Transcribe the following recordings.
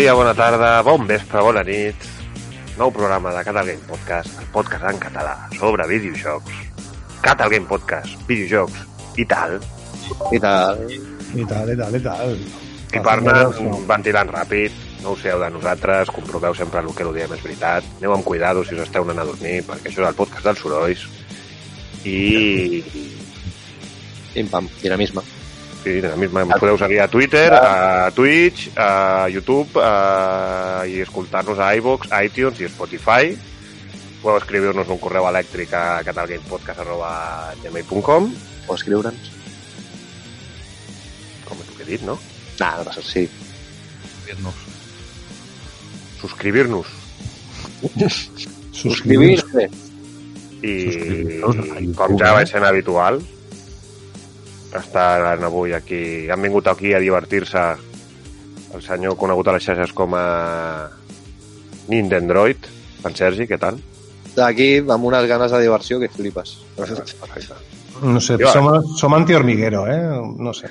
Dia, bona tarda, bon vespre, bona nit. Nou programa de Catal Game Podcast, el podcast en català sobre videojocs. Catal Game Podcast, videojocs i tal. I tal. I tal, i tal, i tal. I per anar ventilant ràpid, no ho sigueu de nosaltres, comproveu sempre el que ho diem és veritat. Aneu amb cuidado si us esteu anant a dormir, perquè això és el podcast dels sorolls. I... Pim, pam, dinamisme. Sí, dinamisme. Ens podeu seguir a Twitter, a Twitch, a YouTube a... i escoltar-nos a iVoox, iTunes i Spotify. Podeu escriure-nos un correu elèctric a catalgamepodcast.gmail.com O escriure'ns. Com tu que he dit, no? Nah, no passa, sí. Subscribir-nos. Suscribir-se. I Subscriure-nos a YouTube, com ja eh? va sent habitual, estan avui aquí, han vingut aquí a divertir-se el senyor conegut a les xarxes com a Nintendroid, en Sergi, què tal? D'aquí, amb unes ganes de diversió que flipes. Perfecte. No sé, Jo- som, som anti-hormiguero, eh? No sé.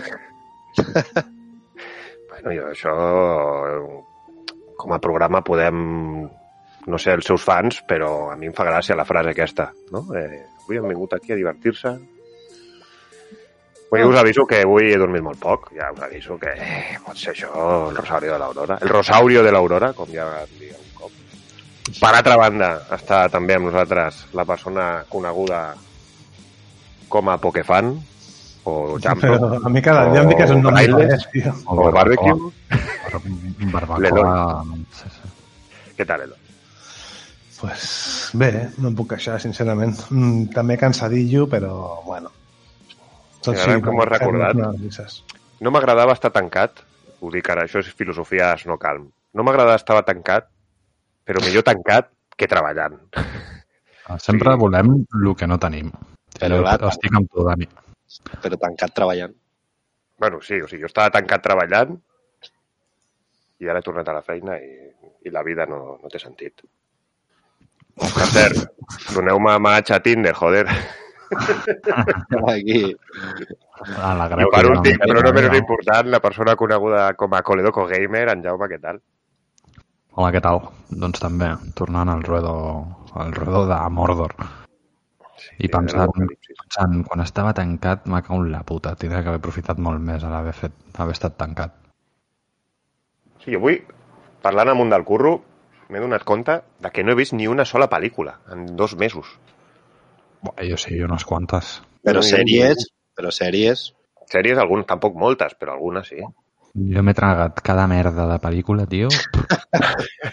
Bueno, jo això, com a programa podem, no sé, els seus fans, però a mi em fa gràcia la frase aquesta, no? Eh, avui han vingut aquí a divertir-se. Jo us aviso que avui he dormit molt poc, ja us aviso que eh, pot ser això el Rosaurio de l'Aurora. El Rosaurio de l'Aurora, com ja vam dir un cop. Per altra banda, està també amb nosaltres la persona coneguda com a Pokefan, o Jampo, Però a mi cada dia em dic que és un nom diferent, tio. o Barbecue. Barbacoa. Sí, sí. Què tal, Elo? Pues bé, no em puc queixar, sincerament. Mm, també cansadillo, però bueno. Tot veiem com ho has recordat. No m'agradava estar tancat, ho dic ara, això és filosofia no calm. No m'agradava estar tancat, però millor tancat que treballant. Sempre Sí. volem el que no tenim. Però Jo clar, estic amb tu, Dani. Però tancat treballant. bueno, sí, o sigui, jo estava tancat treballant i ara he tornat a la feina i, i la vida no, no té sentit. Per cert, doneu-me match a Tinder, joder. Aquí. A la I per últim, no- però no menys important, la persona coneguda com a Coledoco Gamer, en Jaume, què tal? Hola, què tal? Doncs també, tornant al ruedo, al ruedo de Mordor. I era pensant, pensant, quan estava tancat, m'ha cagut la puta. Tindria que haver aprofitat molt més a l'haver fet, haver estat tancat. Sí, avui, parlant amb un del curro, m'he donat compte de que no he vist ni una sola pel·lícula en dos mesos. Buah, jo sí, unes quantes. Però No, jo- sèries, però sèries... Sèries, algunes, tampoc moltes, però algunes sí. Jo m'he tragat cada merda de pel·lícula, tio.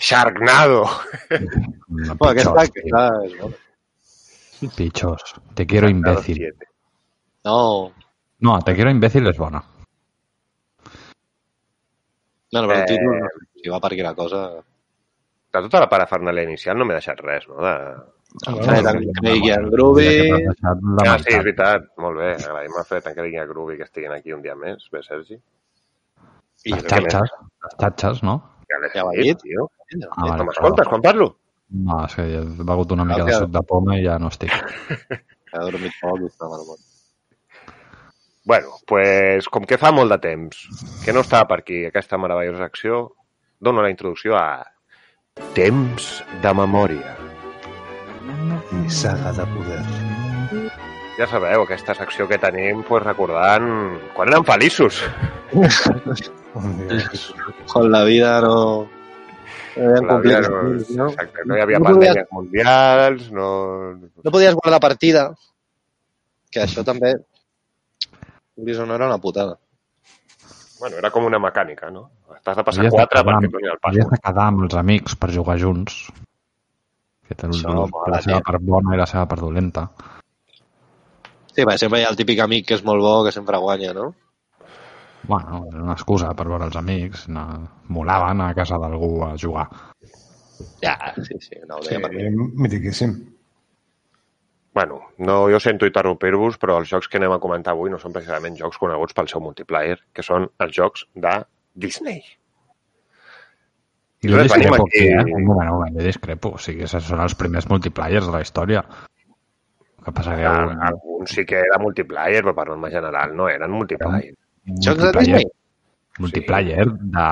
Sharknado! No, Bueno, aquesta, pitjors, tio. aquesta és bona. Pitjors. Te quiero imbécil. No, No, te quiero imbécil és bona. no, no, però el Eh, títol, no sé, si va per aquí la cosa... De tota la parafernàlia inicial no m'he deixat res, no? De... Ah, Fred Craig i en Groovy... Ah, sí, és veritat. Molt bé. Agraïm a Fred que a Groovy que estiguin aquí un dia més. Bé, Sergi. I Les xatxes, les xatxes, no? Ja l'he Ja dit, tio. Ah, No vale, m'escoltes quan parlo? No, és que he begut una mica de suc de poma i ja no estic. Ha dormit poc i està malament. Bueno, pues, com que fa molt de temps que no estava per aquí aquesta meravellosa acció, dono la introducció a Temps de memòria. I saga de poder. Ja sabeu, aquesta secció que tenim pues, recordant quan érem feliços. Dios. Con la vida no... No, complit no, no? exacte, no hi havia No pandèmies mundials, no... no podies guardar partida, que això també, vulguis o no, era una putada. Bueno, era com una mecànica, no? T'has de passar Havies de quatre quedar perquè Havies de quedar amb els amics per jugar junts. Que té Això mola, la seva tio. part bona i la seva part dolenta. Sí, va, sempre hi ha el típic amic que és molt bo, que sempre guanya, no? Bueno, era una excusa per veure els amics. No, molava anar a casa d'algú a jugar. Ja, sí, sí, no ho Sí, deia per mi. mitiquíssim. Bueno, no, jo sento interrompir-vos, però els jocs que anem a comentar avui no són precisament jocs coneguts pel seu multiplayer, que són els jocs de Disney. I Jo discrepo aquí... aquí, eh? Un moment, un moment, jo discrepo. O sigui, aquests són els primers multiplayers de la història. El que passa que... Ah, un- Alguns sí que era multiplayer, però per norma general no eren multiplayer. Jocs de multiplayer- Disney? multiplayer de...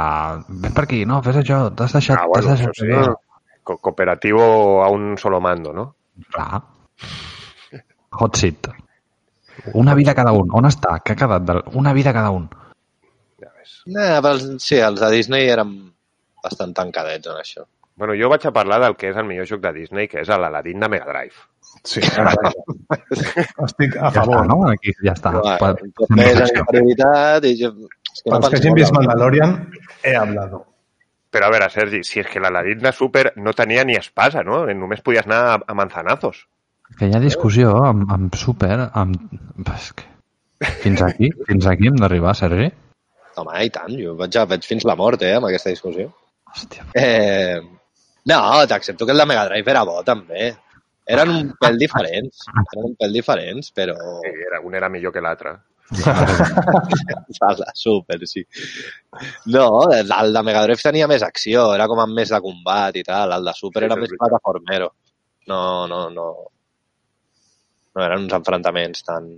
Ven per aquí, no, fes això, t'has deixat... Ah, t'has bueno, deixat sí. Co cooperativo a un solo mando, no? Clar. Hot seat. Una vida cada un. On està? Què ha quedat? Del... Una vida cada un. Ja ves. Eh, però sí, els de Disney eren bastant tancadets en això. Bueno, jo vaig a parlar del que és el millor joc de Disney, que és l'Aladín de Mega Drive. Sí, estic a Ja està, favor. no? Aquí ja està. Tot més en prioritat i jo... És que Para los que hagin vist Mandalorian, he hablado. Però a veure, Sergi, si és que l'Aladín de Super no tenia ni espasa, no? Només podies anar a, a manzanazos. Que hi ha discussió amb, amb Super, amb... És que... Fins aquí, fins aquí hem d'arribar, Sergi? Home, i tant, jo vaig, a, vaig fins la mort, eh, amb aquesta discussió. Hòstia. Eh, no, t'accepto que el de Mega Drive era bo, també. Eren un pèl diferents, eren un pèl diferents, però... Sí, era, un era millor que l'altre. Sala, super, sí. No, el de Mega Drive tenia més acció, era com amb més de combat i tal. El de Super Sí, era més plataformero. No, no, no. No eren uns enfrontaments tan...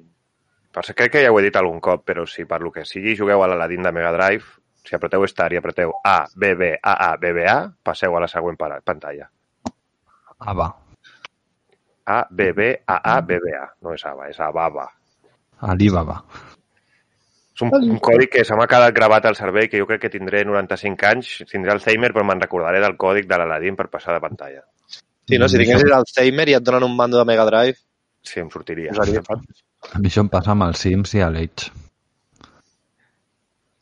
Per crec que ja ho he dit algun cop, però si per lo que sigui jugueu a l'Aladín de Mega Drive, si apreteu Start i apreteu A, B, B, A, A, B, B, A, passeu a la següent para- pantalla. Va. A, B, B, A, A, B, B, A. No és ABA, és ABABA. Alibaba. És un, un codi que se m'ha quedat gravat al cervell, que jo crec que tindré 95 anys, tindré Alzheimer, però me'n recordaré del còdic de l'Aladín per passar de pantalla. Sí, no? Si tinguessis Alzheimer i et donen un mando de Mega Drive, Sí, em sortiria. fàcil. A mi això em passa amb els Sims i a l'Age.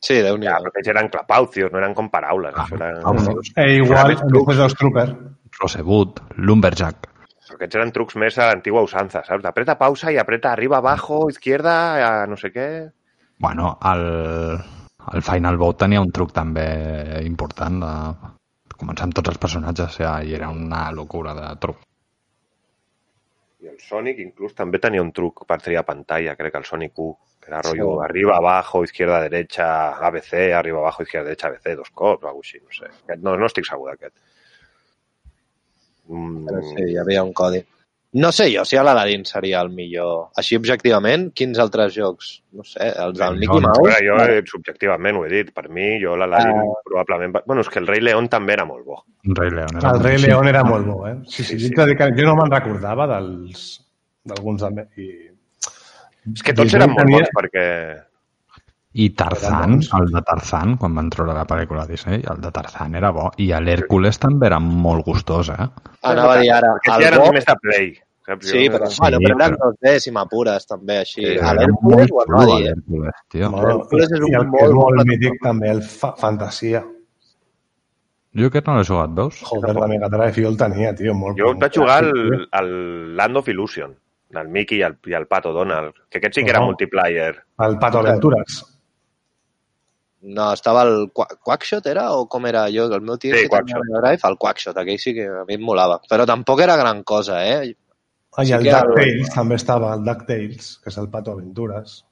Sí, déu nhi Ja, però aquests eren clapaucios, no eren com paraules. Això era... Clapaucios. E igual, Era més trucs. después de los Trooper. Rosebud, Lumberjack. Aquests eren trucs més a l'antigua usanza, saps? Apreta pausa i apreta arriba, abajo, izquierda, a no sé què. Bueno, el, el Final Bout tenia un truc també important de començar amb tots els personatges ja, i era una locura de truc. I el Sonic inclús també tenia un truc per triar pantalla, crec que el Sonic 1, que era rotllo Sí. arriba, abajo, izquierda, derecha, ABC, arriba, abajo, izquierda, derecha, ABC, dos cops, o alguna així, no sé. Aquest No, no estic segur d'aquest. Mm, Però sí, hi havia un codi. No sé jo si a l'Aladin seria el millor. Així, objectivament, quins altres jocs? No sé, els del Mickey León. Mouse? Bueno, jo eh, subjectivament ho he dit, per mi, jo l'Aladin Ah. probablement... Bueno, és que el Rei León també era molt bo. Un Rei León. era El Rei. León era molt bo, eh? Sí, sí, Sí, sí. sí. Jo no me'n recordava dels d'alguns de... I... És que tots eren molt tenia- bons perquè... I Tarzan, el de Tarzan, quan van treure la pel·lícula Disney, el de Tarzan era bo. I l'Hèrcules també era molt gustós, eh? Anava a dir ara, Aquests el ja eren bo... més de play. Saps? Sí, però, Sí, bueno, però eren però- 2D, si m'apures, també, així. Sí, a Era l'Hèrcules ho molt anava a dir, eh? l'Hèrcules, és un molt és molt mític també, el fa Fantasia. Jo aquest no l'he jugat, veus? Joder, de Mega Drive, jo el tenia, tio, molt Jo vaig jugar al, al Land of Illusion, del Mickey i el, i el Pato Donald, que aquest sí que era No. multiplayer. El Pato Aventuras. No, estava el Qua- Quackshot, era? O com era jo? El meu tio Sí, que tenia Quackshot. Mega Drive, el Quackshot, aquell sí que a mi em molava. Però tampoc era gran cosa, eh? Ah, I Sí el el- DuckTales també estava, el DuckTales, que és el Pato Aventuras.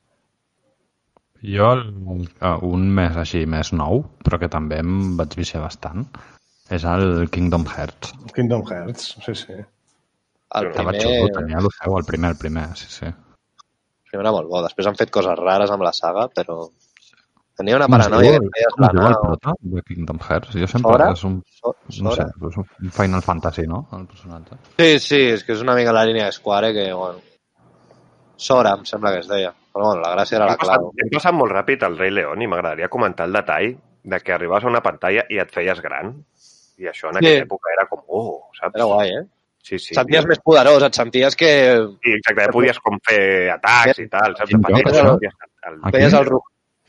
Jo, el, eh, un més així, més nou, però que també em vaig viciar bastant, és el Kingdom Hearts. Kingdom Hearts, sí, sí. El Estava primer, xulo, tenia el seu, el primer, el primer, sí, sí. el primer era molt bo. Després han fet coses rares amb la saga, però... Tenia una paranoia diu que el- feies la el nau. prota de Kingdom Hearts? Jo sempre Sora? és un, So- no sé, és un Final Fantasy, no? El personatge. Sí, sí, és que és una mica la línia de Square que, bueno... Sora, em sembla que es deia. Però bueno, la gràcia era la clau. hem passat molt ràpid al Rei León i m'agradaria comentar el detall de que arribaves a una pantalla i et feies gran. I això en Sí. aquella època era com, oh, saps? Era guai, eh? Sí, sí. Et senties més poderós, et senties que Sí, exacte, ja podies com fer atacs i tal, saps? De això? podies- el- feies el.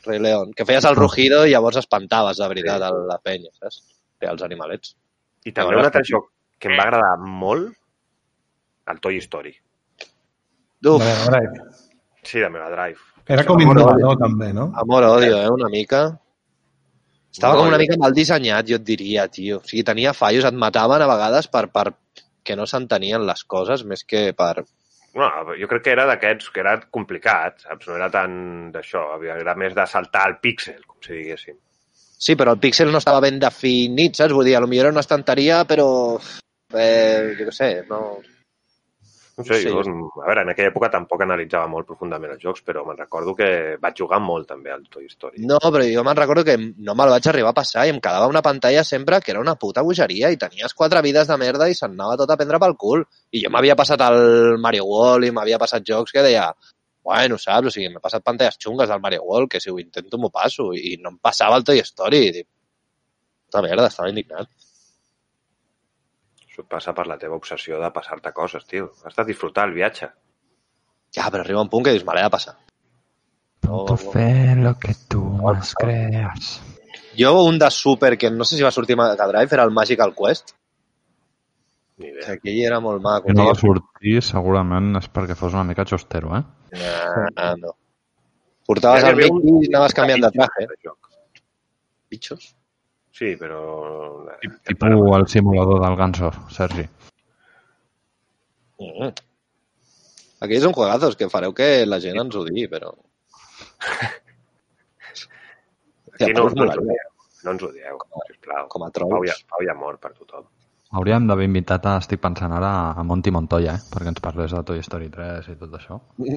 Rei León, que feies el rugido i llavors espantaves de veritat a la penya, saps? Els animalets. I també No, un no, altre joc que em va agradar molt, el Toy Story. Uf, De Drive. Sí, de Mega Drive. Era com innovador, també, no? amor-odio, eh? Una mica. Estava No, com una mica mal dissenyat, jo et diria, tio. O sigui, tenia fallos, et mataven a vegades per, per que no s'entenien les coses, més que per... No, jo crec que era d'aquests que era complicat, saps? No era tant d'això, era més de saltar el píxel, com si diguéssim. Sí, però el píxel no estava ben definit, saps? Vull dir, potser era una estanteria, però... Eh, jo què sé, no... No sé, Sí, jo, a veure, en aquella època tampoc analitzava molt profundament els jocs, però me'n recordo que vaig jugar molt també al Toy Story. No, però jo me'n recordo que no me'l vaig arribar a passar i em quedava una pantalla sempre que era una puta bogeria i tenies quatre vides de merda i se'n anava tot a prendre pel cul. I jo m'havia passat el Mario World i m'havia passat jocs que deia bueno, saps? O sigui, m'he passat pantalles xungues del Mario World, que si ho intento m'ho passo. I no em passava el Toy Story. I dic, puta merda, estava indignat. Passa per la teva obsessió de passar-te coses, tio. Has de disfrutar el viatge. Ja, però arriba un punt que dius, me l'he de passar. Pronto fe lo que tú más creas. Jo, un de Super, que no sé si va sortir a Mega Drive, era el Magical Quest. Ni Que idea. aquell era molt maco. Que no va sortir segurament és perquè fos una mica xostero, eh? No, no. Portaves Ja el Mickey i anaves canviant de traje. Bitxos? Sí, però... Tipus el simulador del Ganso, Sergi. Mm. Aquells són juegazos que fareu que la gent ens ho digui, però... Aquí no, no ens no ens odieu, sisplau. Com a Pau trolls. pau i amor per tothom. Hauríem d'haver invitat, a, estic pensant ara, a Monty Montoya, eh? perquè ens parlés de Toy Story 3 i tot això.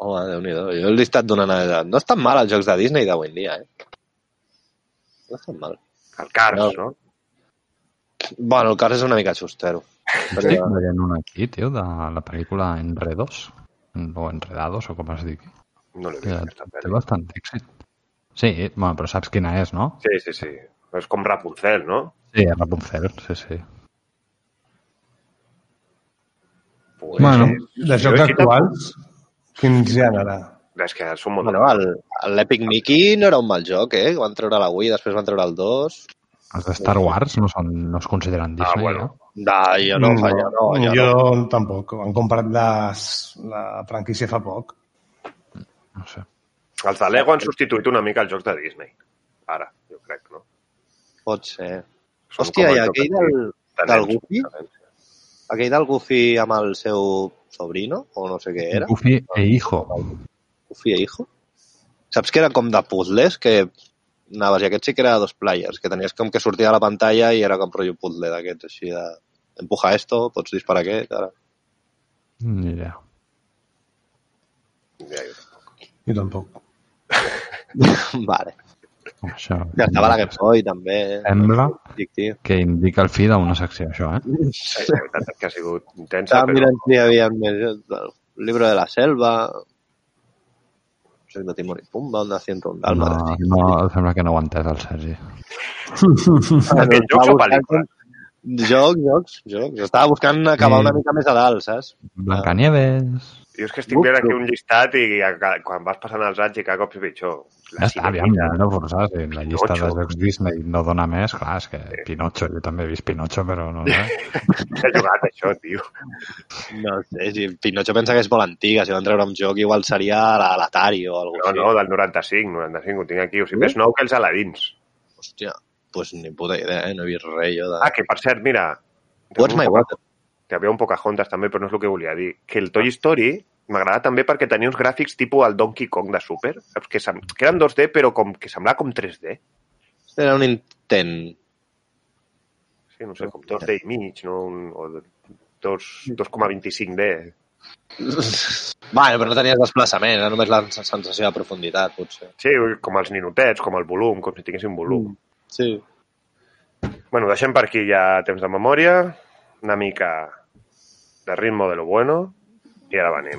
Home, déu nhi Jo li he estat donant... A... No estan mal els jocs de Disney d'avui en dia, eh? No estan mal. El Cars, No. no? Bueno, el cas és una mica xustero. Estic veient un aquí, tio, de la pel·lícula Enredos, o Enredados, o com es digui. No l'he vist, té pel·li. bastant èxit. Sí, bueno, però saps quina és, no? Sí, sí, sí. És com Rapunzel, no? Sí, Rapunzel, sí, sí. Pues, Bueno, sí. de Jo jocs actuals, quins hi És que són molt... Bueno, l'Epic Mickey no era un mal joc, eh? Van treure la Wii, després van treure el 2. Els de Star Wars no, són, no es consideren Ah, Disney, bueno. No, jo no, jo no, jo, jo no. tampoc. Han comprat les, la franquícia fa poc. eh? No sé. Els de Lego han substituït una mica els jocs de Disney. Ara, jo crec, no? Pot ser. Són Hòstia, i aquell del, de del Goofy? aquell del Goofy amb el seu sobrino, o no sé què era, Goofy e Hijo. Goofy e Hijo. Saps que era com de puzzles, que anaves, i aquest sí que era dos players, que tenies com que sortir a la pantalla i era com rotllo puzzle d'aquests, així de... Empuja esto, pots disparar aquest, ara. Ni idea. Ja, jo tampoc. Jo tampoc. vale. Això Ja estava la Game Boy, també. Sembla que indica el fi d'una secció, això, eh? Sí, la veritat és que ha sigut intensa, Estava però... mirant si hi havia més... El libro de la selva... No sé, de Timor i Pumba, un de Ciento un No, Dálmatas. no, sembla que no ho ha entès el Sergi. Aquest jocs o pel·lícules? Jocs, jocs, jocs. Estava buscant acabar Sí. una mica més a dalt, saps? Blancanieves... Jo és que estic veient aquí un llistat i quan vas passant els anys i cada cop és pitjor. Ja està, aviam, hem de forçar. Si la llista de Pinocho. jocs Disney no dona més, clar, és que Pinocho, jo també he vist Pinocho, però no sé. He jugat això, tio. No sé, si Pinocho pensa que és molt antiga, si van treure un joc igual seria a l'Atari o alguna No, no, del 95, 95, ho tinc aquí. O sigui, més nou que els Aladins. Hòstia, pues ni puta idea, eh? No he vist res jo de... Ah, que per cert, mira... What's my water? Que havia un Pocahontas també, però no és el que volia dir. Que el Toy Story m'agrada també perquè tenia uns gràfics tipus el Donkey Kong de Super, saps? Que, sem- que eren 2D, però com que semblava com 3D. Era un intent. Sí, no sé, com 2D i mig, no? Un, o dos- 2,25D. Bueno, però no tenies desplaçament, era només la sensació de profunditat, potser. Sí, com els ninotets, com el volum, com si tinguessin volum. Sí. Bueno, deixem per aquí ja temps de memòria, una mica de ritmo de lo bueno, i ara venim.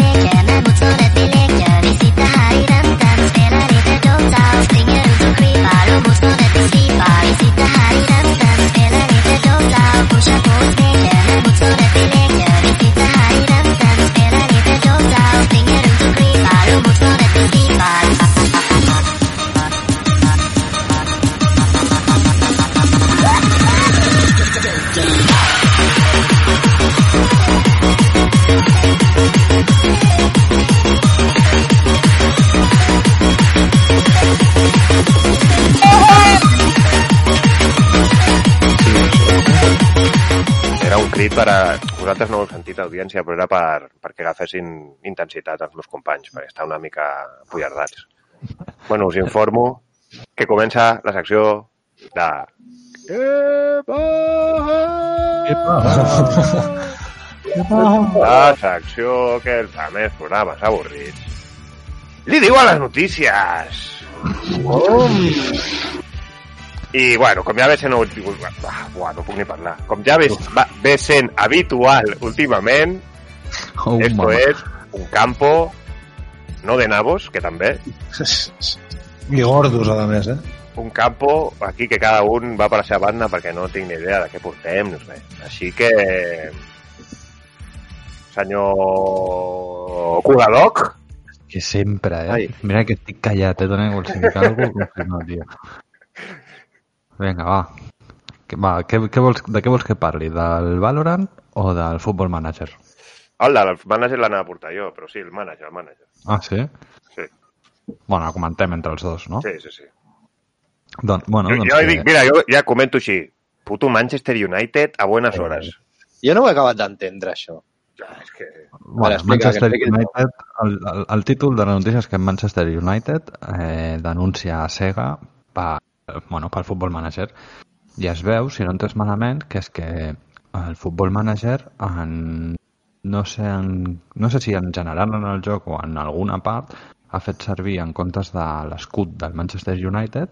Crit per a... vosaltres no ho heu sentit, audiència, però era per, perquè agafessin intensitat els meus companys, perquè està una mica pollardats. Bueno, us informo que comença la secció de... Què La secció que els més programes avorrits. Li diu a les notícies! I, bueno, com ja ve sent... Ah, buah, no puc ni parlar. Com ja ve, va, ve sent habitual últimament, Oh, esto mama. es un campo, no de nabos, que també, I gordos, a més, eh? un campo aquí que cada un va per la seva banda perquè no tinc ni idea de què portem, no sé. Així que... Senyor Cugadoc, Que sempre, eh? Ai. Mira que estic callat, eh? Dona vols dir alguna cosa? No, tio. Vinga, va. Que, va què, què vols, de què vols que parli? Del Valorant o del Football Manager? el del manager l'anava a portar jo, però sí, el manager, el manager. Ah, sí? Sí, Bueno, comentem entre els dos, no? sí, sí. sí. Don, bueno, Jo, doncs jo que- dic, mira, jo ja comento així. Puto Manchester United a buenas horas. Jo no ho he acabat d'entendre, això. Ja, és que... Bueno, explica, Manchester que. United, el, el, el títol de la notícia és que Manchester United eh, denuncia a Sega per, bueno, pel Football Manager i es veu, si no entens malament, que és que el Football Manager en, no, sé, en, no sé si en general en el joc o en alguna part ha fet servir en comptes de l'escut del Manchester United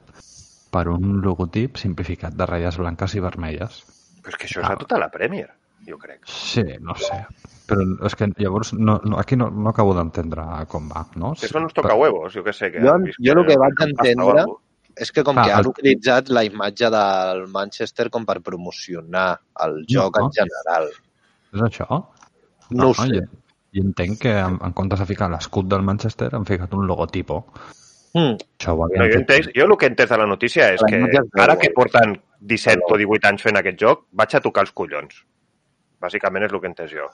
per un logotip simplificat de ratlles blanques i vermelles. Però és que això és a tota la Premier, jo crec. Sí, no sé. Però és que llavors no, no, aquí no, no acabo d'entendre com va, no? Que això no ens toca huevos, jo què sé. Que Jo- jo el que vaig entendre- cosa. És que com Ah, que han el- utilitzat la imatge del Manchester com per promocionar el joc No. en general. És això? No ho sé. Jo, jo entenc que en, en comptes de ficar l'escut del Manchester han ficat un logotipo. Mm. Això ho No, jo, entès, jo el que he entès de la notícia és La que ara veu, que porten 17 o 18 anys fent aquest joc, vaig a tocar els collons. Bàsicament és el que he entès jo.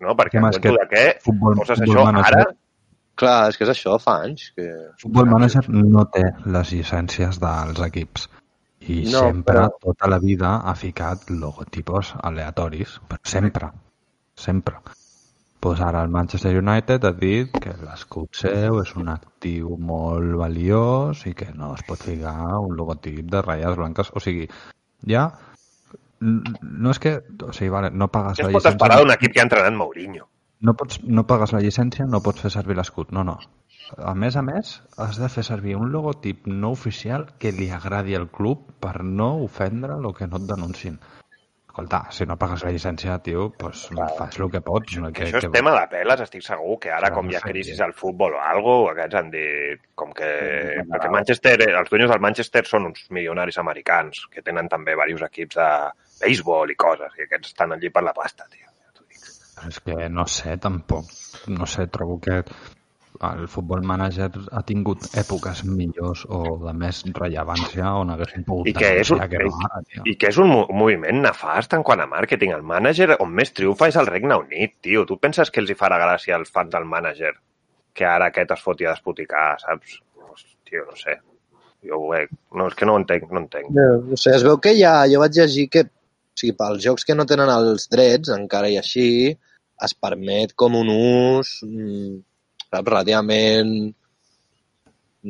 No? Perquè en compte que de què futbol- poses futbol això manager- ara... Clar, és que és això, fa anys. Que... Football Manager no té les llicències dels equips. I No, sempre, però- tota la vida, ha ficat logotipos aleatoris. Però sempre. Sempre. Pues ara el Manchester United ha dit que l'escut seu és un actiu molt valiós i que no es pot ficar un logotip de ratlles blanques. O sigui, ja... No és que... O sigui, vale, no pagues Què la es pot llicència... esperar d'un equip que ha entrenat Mourinho? No, pots, no pagues la llicència, no pots fer servir l'escut. No, no. A més a més, has de fer servir un logotip no oficial que li agradi al club per no ofendre el que no et denuncin. Escolta, si no pagues la llicència, tio, doncs fas el que pots. No, Que això és tema de peles, estic segur que ara, Clar, com hi ha crisi al futbol o algo, aquests han dit com que... Perquè Manchester, eh, els dueños del Manchester són uns milionaris americans que tenen també diversos equips de béisbol i coses, i aquests estan allí per la pasta, tio. És que no sé, tampoc. No sé, trobo que el futbol manager ha tingut èpoques millors o de més rellevància on haguessin pogut I que és un, que no ara, tio. i que és un, mo- un moviment nefast en quant a màrqueting. El mànager on més triomfa és el Regne Unit, tio. Tu penses que els hi farà gràcia als fans del mànager que ara aquest es foti a despoticar, saps? Tio, no sé. Jo ho veig. No, és que no ho entenc, no ho entenc. No, no sé, es veu que ja, jo vaig llegir que o sigui, pels jocs que no tenen els drets, encara i així, es permet com un ús mm, saps, relativament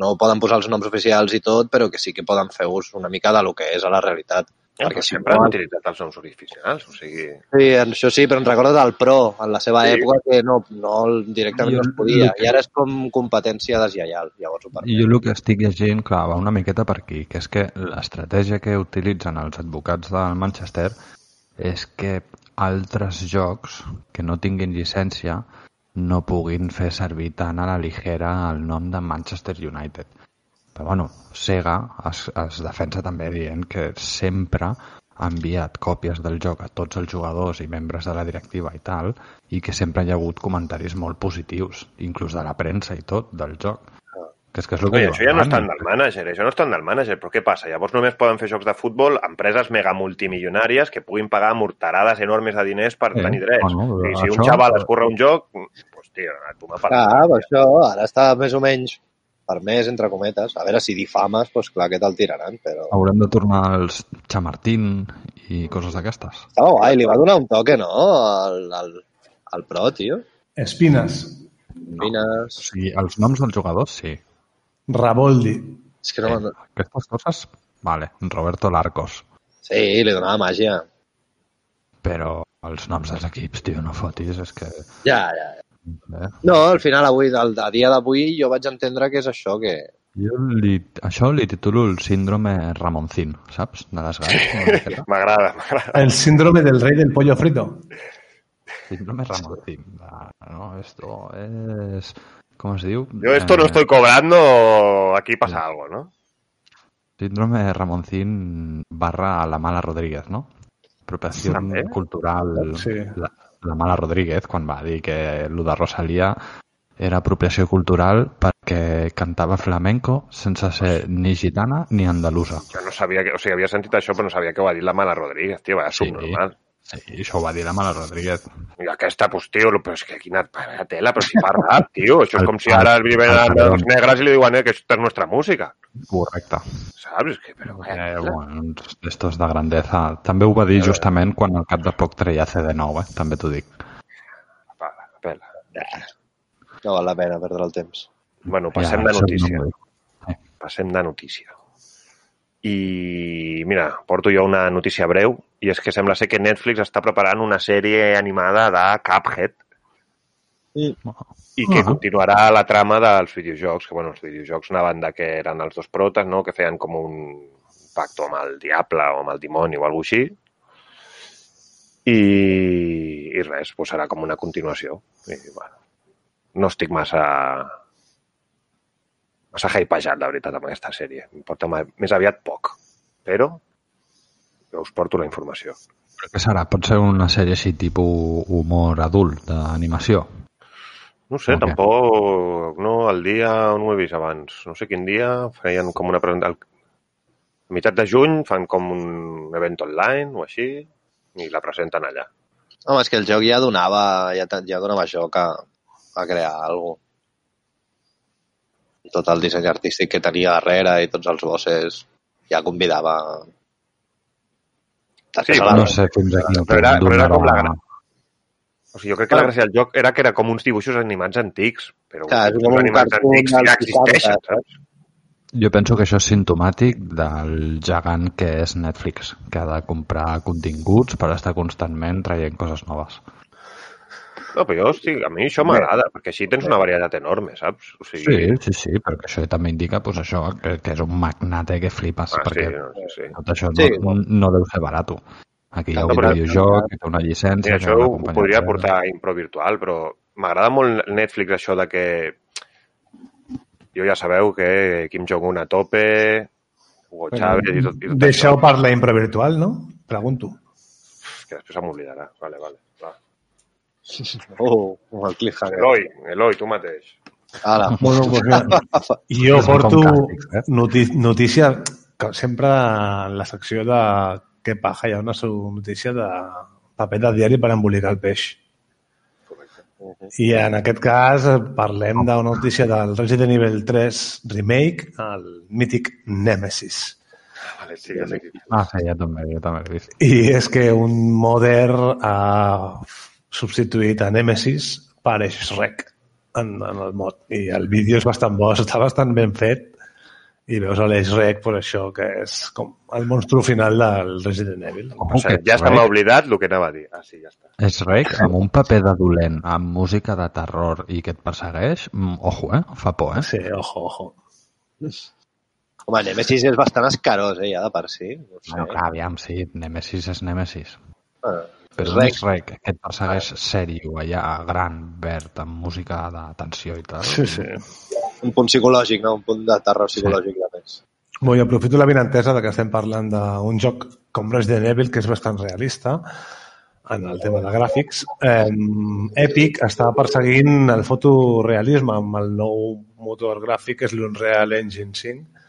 no poden posar els noms oficials i tot, però que sí que poden fer ús una mica de lo que és a la realitat. Ja, Perquè sempre han utilitzat els noms oficials, o sigui... Sí, això sí, però en recordes el Pro, en la seva Sí. època, que no, no directament Jo no es podia. que- I ara és com competència deslleial, llavors ho permet. I jo el que estic llegint, clar, va una miqueta per aquí, que és que l'estratègia que utilitzen els advocats del Manchester és que altres jocs que no tinguin llicència no puguin fer servir tan a la ligera el nom de Manchester United. Però bueno, Sega es, es defensa també dient que sempre ha enviat còpies del joc a tots els jugadors i membres de la directiva i tal, i que sempre hi ha hagut comentaris molt positius, inclús de la premsa i tot, del joc. Que és que és el que Oi, això ja no el estan Dani. del mànager, això no estan del mànager, però què passa? Llavors només poden fer jocs de futbol empreses mega multimilionàries que puguin pagar morterades enormes de diners per Sí, tenir drets. bueno, I si un això- xaval es curra un joc, doncs, tio, a tu m'ha Clar, però això ara està més o menys per més, entre cometes. A veure si difames, doncs clar que te'l tiraran, però... Haurem de tornar als Chamartín i coses d'aquestes. Estava guai, li va donar un toque, no? Al, al, al pro, tio. Espines, O Fines... sigui, els noms dels jugadors, sí. Raboldi, És que no... Eh, aquestes coses, vale. Roberto Larcos. Sí, li donava màgia. Però els noms dels equips, tio, no fotis, és que... Ja, ja. Eh? No, al final avui, del, a dia d'avui, jo vaig entendre que és això, que... Jo li, això li titulo el síndrome Ramoncín, saps? De les miqueta. M'agrada, m'agrada. el síndrome del rey del pollo frito. síndrome Ramoncín. No, esto es... ¿Cómo se diu? Yo esto no Eh, estoy cobrando, aquí pasa algo, ¿no? Síndrome Ramoncín barra la mala Rodríguez, no? Apropiació També. cultural Sí. la, la mala Rodríguez quan va dir que el de Rosalia era apropiació cultural perquè cantava flamenco sense ser ni gitana ni andalusa. Jo no sabia que... O sigui, havia sentit això, però no sabia que ho va dir la Mala Rodríguez, tio, va, subnormal. Sí, això ho va dir la mala Rodríguez. I aquesta, pues, tio, però és que quina tela, però si fa rap, tio. Això és El- com si ara el- viven el a Calderón. los negres i li diuen eh, que aquesta és nostra música. Correcte. Saps? Que, però, Eh, vaya, bueno, uns d'estos de grandesa. També ho va dir justament quan al cap de poc treia CD9, eh? també t'ho dic. pela, pela. No val la pena perdre el temps. Bueno, passem Ja, de això notícia. no. Passem de notícia. I, mira, porto jo una notícia breu, i és que sembla ser que Netflix està preparant una sèrie animada de Cuphead i que Ah. continuarà la trama dels videojocs, que, bueno, els videojocs anaven de que eren els dos protes, no?, que feien com un pacto amb el diable o amb el dimoni o alguna així, i, i res, doncs serà com una continuació. I, bueno, no estic massa massa hypejat, la veritat, amb aquesta sèrie. Em porta ma- més aviat poc, però jo us porto la informació. Però què serà? Pot ser una sèrie així tipus humor adult, d'animació? No ho sé, Ok. tampoc... No, el dia on ho he vist abans. No sé quin dia feien com una presentació... A meitat de juny fan com un event online o així i la presenten allà. Home, és que el joc ja donava, ja, ja donava joc a, a crear alguna cosa. Tot el disseny artístic que tenia darrere i tots els bosses ja convidava... Sí, la- No sé fins a quin Però era- però era com la donarà- gra- O sigui, jo crec que la gràcia del joc era que era com uns dibuixos animats antics, però Clar, és uns com un animats antics ja existeixen, 60, saps? Jo penso que això és sintomàtic del gegant que és Netflix, que ha de comprar continguts per estar constantment traient coses noves. No, però jo, hosti, a mi això m'agrada, perquè així tens una varietat enorme, saps? O sigui, Sí, sí, sí, perquè això també indica pues, això, que, que és un magnate que flipes, Ah, perquè sí, no, sí, sí. tot això Sí, no, no deu ser barat. Aquí hi ha No, un però- videojoc, que té una Sí, llicència... això que ho podria portar a Impro Virtual, però m'agrada molt Netflix això de que jo ja sabeu que Kim Jong-un a tope, Hugo Chávez i tot, i tot Deixeu això, parlar impro virtual, no? Pregunto. que després se m'oblidarà. Vale, vale. Oh, el cliffhanger. Eloi, Eloi, tu mateix. Ara. Bueno, pues jo com porto eh? notícia que sempre en la secció de què paja hi ha una notícia de paper de diari per embolicar el peix. I en aquest cas eh, parlem d'una notícia del Resident Evil 3 Remake, el mític Nemesis. Vale, sí, ja sé qui. Ah, sí, ja també, jo també l'he vist. I és que un modder ha substituït a Nemesis per Shrek en, en el mod. I el vídeo és bastant bo, està bastant ben fet i veus a l'Shrek per això que és com el monstru final del Resident Evil. Sigui, que ja se m'ha oblidat el que anava a dir. Ah, sí, ja està. És rec amb un paper de dolent, amb música de terror i que et persegueix, mm, ojo, eh? Fa por, eh? Sí, ojo, ojo. Home, Nemesis és bastant escarós, eh, ja de per si. No sé. Bueno, clar, aviam, sí, Nemesis és Nemesis. Ah, Rec. rec, que et persegueix sèrio, allà, gran, verd, amb música de tensió i tal. Sí, sí. un punt psicològic, no? Un punt de terror psicològic de més. Bé, jo aprofito la vinentesa de que estem parlant d'un joc com Resident Evil, que és bastant realista en el tema de gràfics. Eh, Epic està perseguint el fotorealisme amb el nou motor gràfic, que és l'Unreal Engine 5,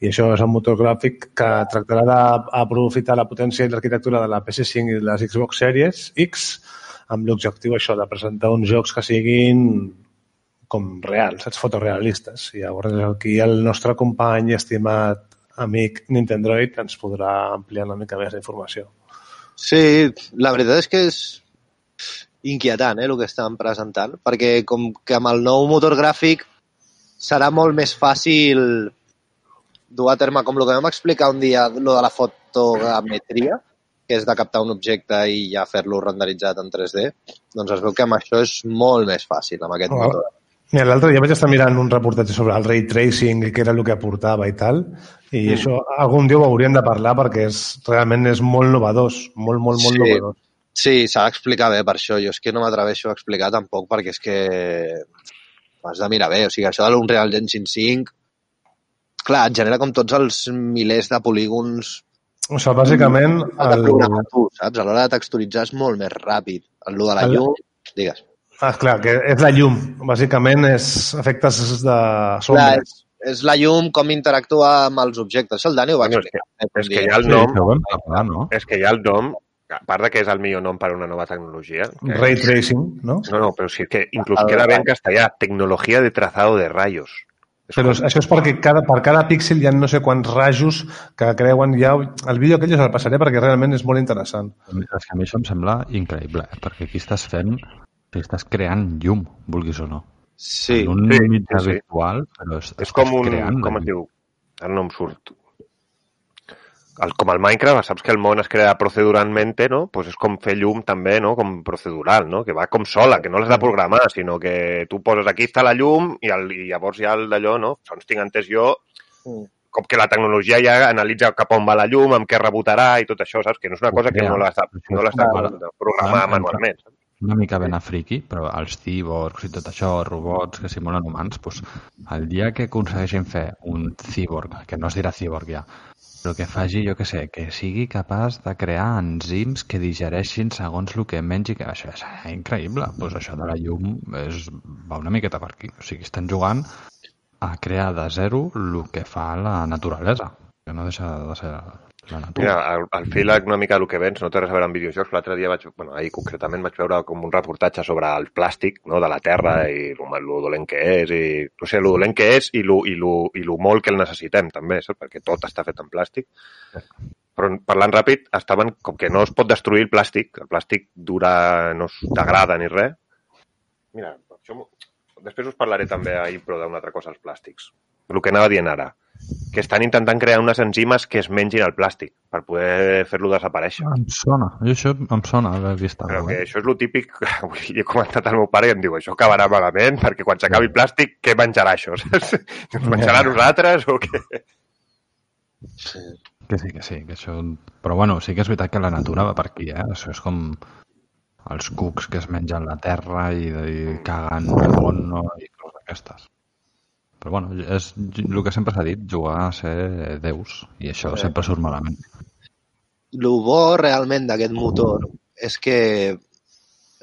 i això és un motor gràfic que tractarà d'aprofitar la potència i l'arquitectura de la PS5 i de les Xbox Series X amb l'objectiu això de presentar uns jocs que siguin com reals, saps? Fotorealistes. I llavors aquí el nostre company estimat amic Nintendroid ens podrà ampliar una mica més la informació. Sí, la veritat és que és inquietant, eh, el que estan presentant, perquè com que amb el nou motor gràfic serà molt més fàcil dur a terme, com el que vam explicar un dia, lo de la fotogrametria, que és de captar un objecte i ja fer-lo renderitzat en 3D, doncs es veu que amb això és molt més fàcil, amb aquest Oh. motor. Mira, l'altre dia vaig estar mirant un reportatge sobre el ray tracing i què era el que aportava i tal, i Mm. això algun dia ho hauríem de parlar perquè és, realment és molt novedós, molt, molt, molt Sí. novedós. Sí, s'ha d'explicar bé per això. Jo és que no m'atreveixo a explicar tampoc perquè és que has de mirar bé. O sigui, això de l'Unreal Engine 5 clar, et genera com tots els milers de polígons O sigui, bàsicament, de el, tu, saps? A l'hora de texturitzar és molt més ràpid. El lo de la El- llum, digues. ah, clar, que és la llum. Bàsicament és efectes de Clar, sombra. és, és la llum, com interactua amb els objectes. El Dani ho va Bueno, és explicar. És que hi dia. ha el Sí, nom, vam parlar, no? és que hi ha el nom, a part de que és el millor nom per a una nova tecnologia, que Ray tracing, no? No, no, però sí que inclús queda bé en castellà. Tecnologia de trazado de rayos. És Però com- això és perquè cada, per cada píxel hi ha no sé quants rajos que creuen ja... El vídeo aquell us el passaré perquè realment és molt interessant. És que a mi això em sembla increïble, eh? perquè aquí estàs fent, estàs creant llum, vulguis o no. Sí, en un sí, mitjà sí, virtual, però es, és com un... creant Com es diu? Ara no em surt. El, com el Minecraft, saps que el món es crea proceduralmente, no? Pues és com fer llum també, no? Com procedural, no? Que va com sola, que no l'has de programar, sinó que tu poses aquí està la llum i, el, i llavors ja el d'allò, no? Doncs tinc entès jo Mm. com que la tecnologia ja analitza cap on va la llum, amb què rebotarà i tot això, saps? Que no és una cosa que no l'has de, no l'has de programar manualment. saps? una mica ben a friki, però els cyborgs i tot això, robots que simulen humans, doncs, el dia que aconsegueixin fer un cyborg, que no es dirà cyborg ja, però que faci, jo que sé, que sigui capaç de crear enzims que digereixin segons el que mengi, que això és increïble. Doncs això de la llum és, va una miqueta per aquí. O sigui, estan jugant a crear de zero el que fa la naturalesa, que no deixa de ser la natura. Mira, al, al fil una mica del que vens, no té res a veure amb videojocs, l'altre dia vaig, bueno, ahir concretament vaig veure com un reportatge sobre el plàstic no, de la Terra i lo, lo dolent que és, i, no sé, lo dolent que és i lo, i, lo, i lo molt que el necessitem també, saps? perquè tot està fet en plàstic. Però parlant ràpid, estaven com que no es pot destruir el plàstic, el plàstic dura, no es degrada ni res. Mira, això, després us parlaré també ahir, però d'una altra cosa, els plàstics. El que anava dient ara, que estan intentant crear unes enzimes que es mengin el plàstic per poder fer-lo desaparèixer. Em sona, jo això em sona haver vist Però que cosa. això és lo típic, avui he comentat al meu pare i em diu, això acabarà malament, perquè quan s'acabi el plàstic, què menjarà això? Ens menjarà a nosaltres o què? sí. Que sí, que sí, que això... Però bueno, sí que és veritat que la natura va per aquí, eh? Això és com els cucs que es mengen la terra i, i caguen el món no? i coses d'aquestes. Però bueno, és el que sempre s'ha dit, jugar a ser déus, i això Sí. sempre surt malament. El bo realment d'aquest motor és que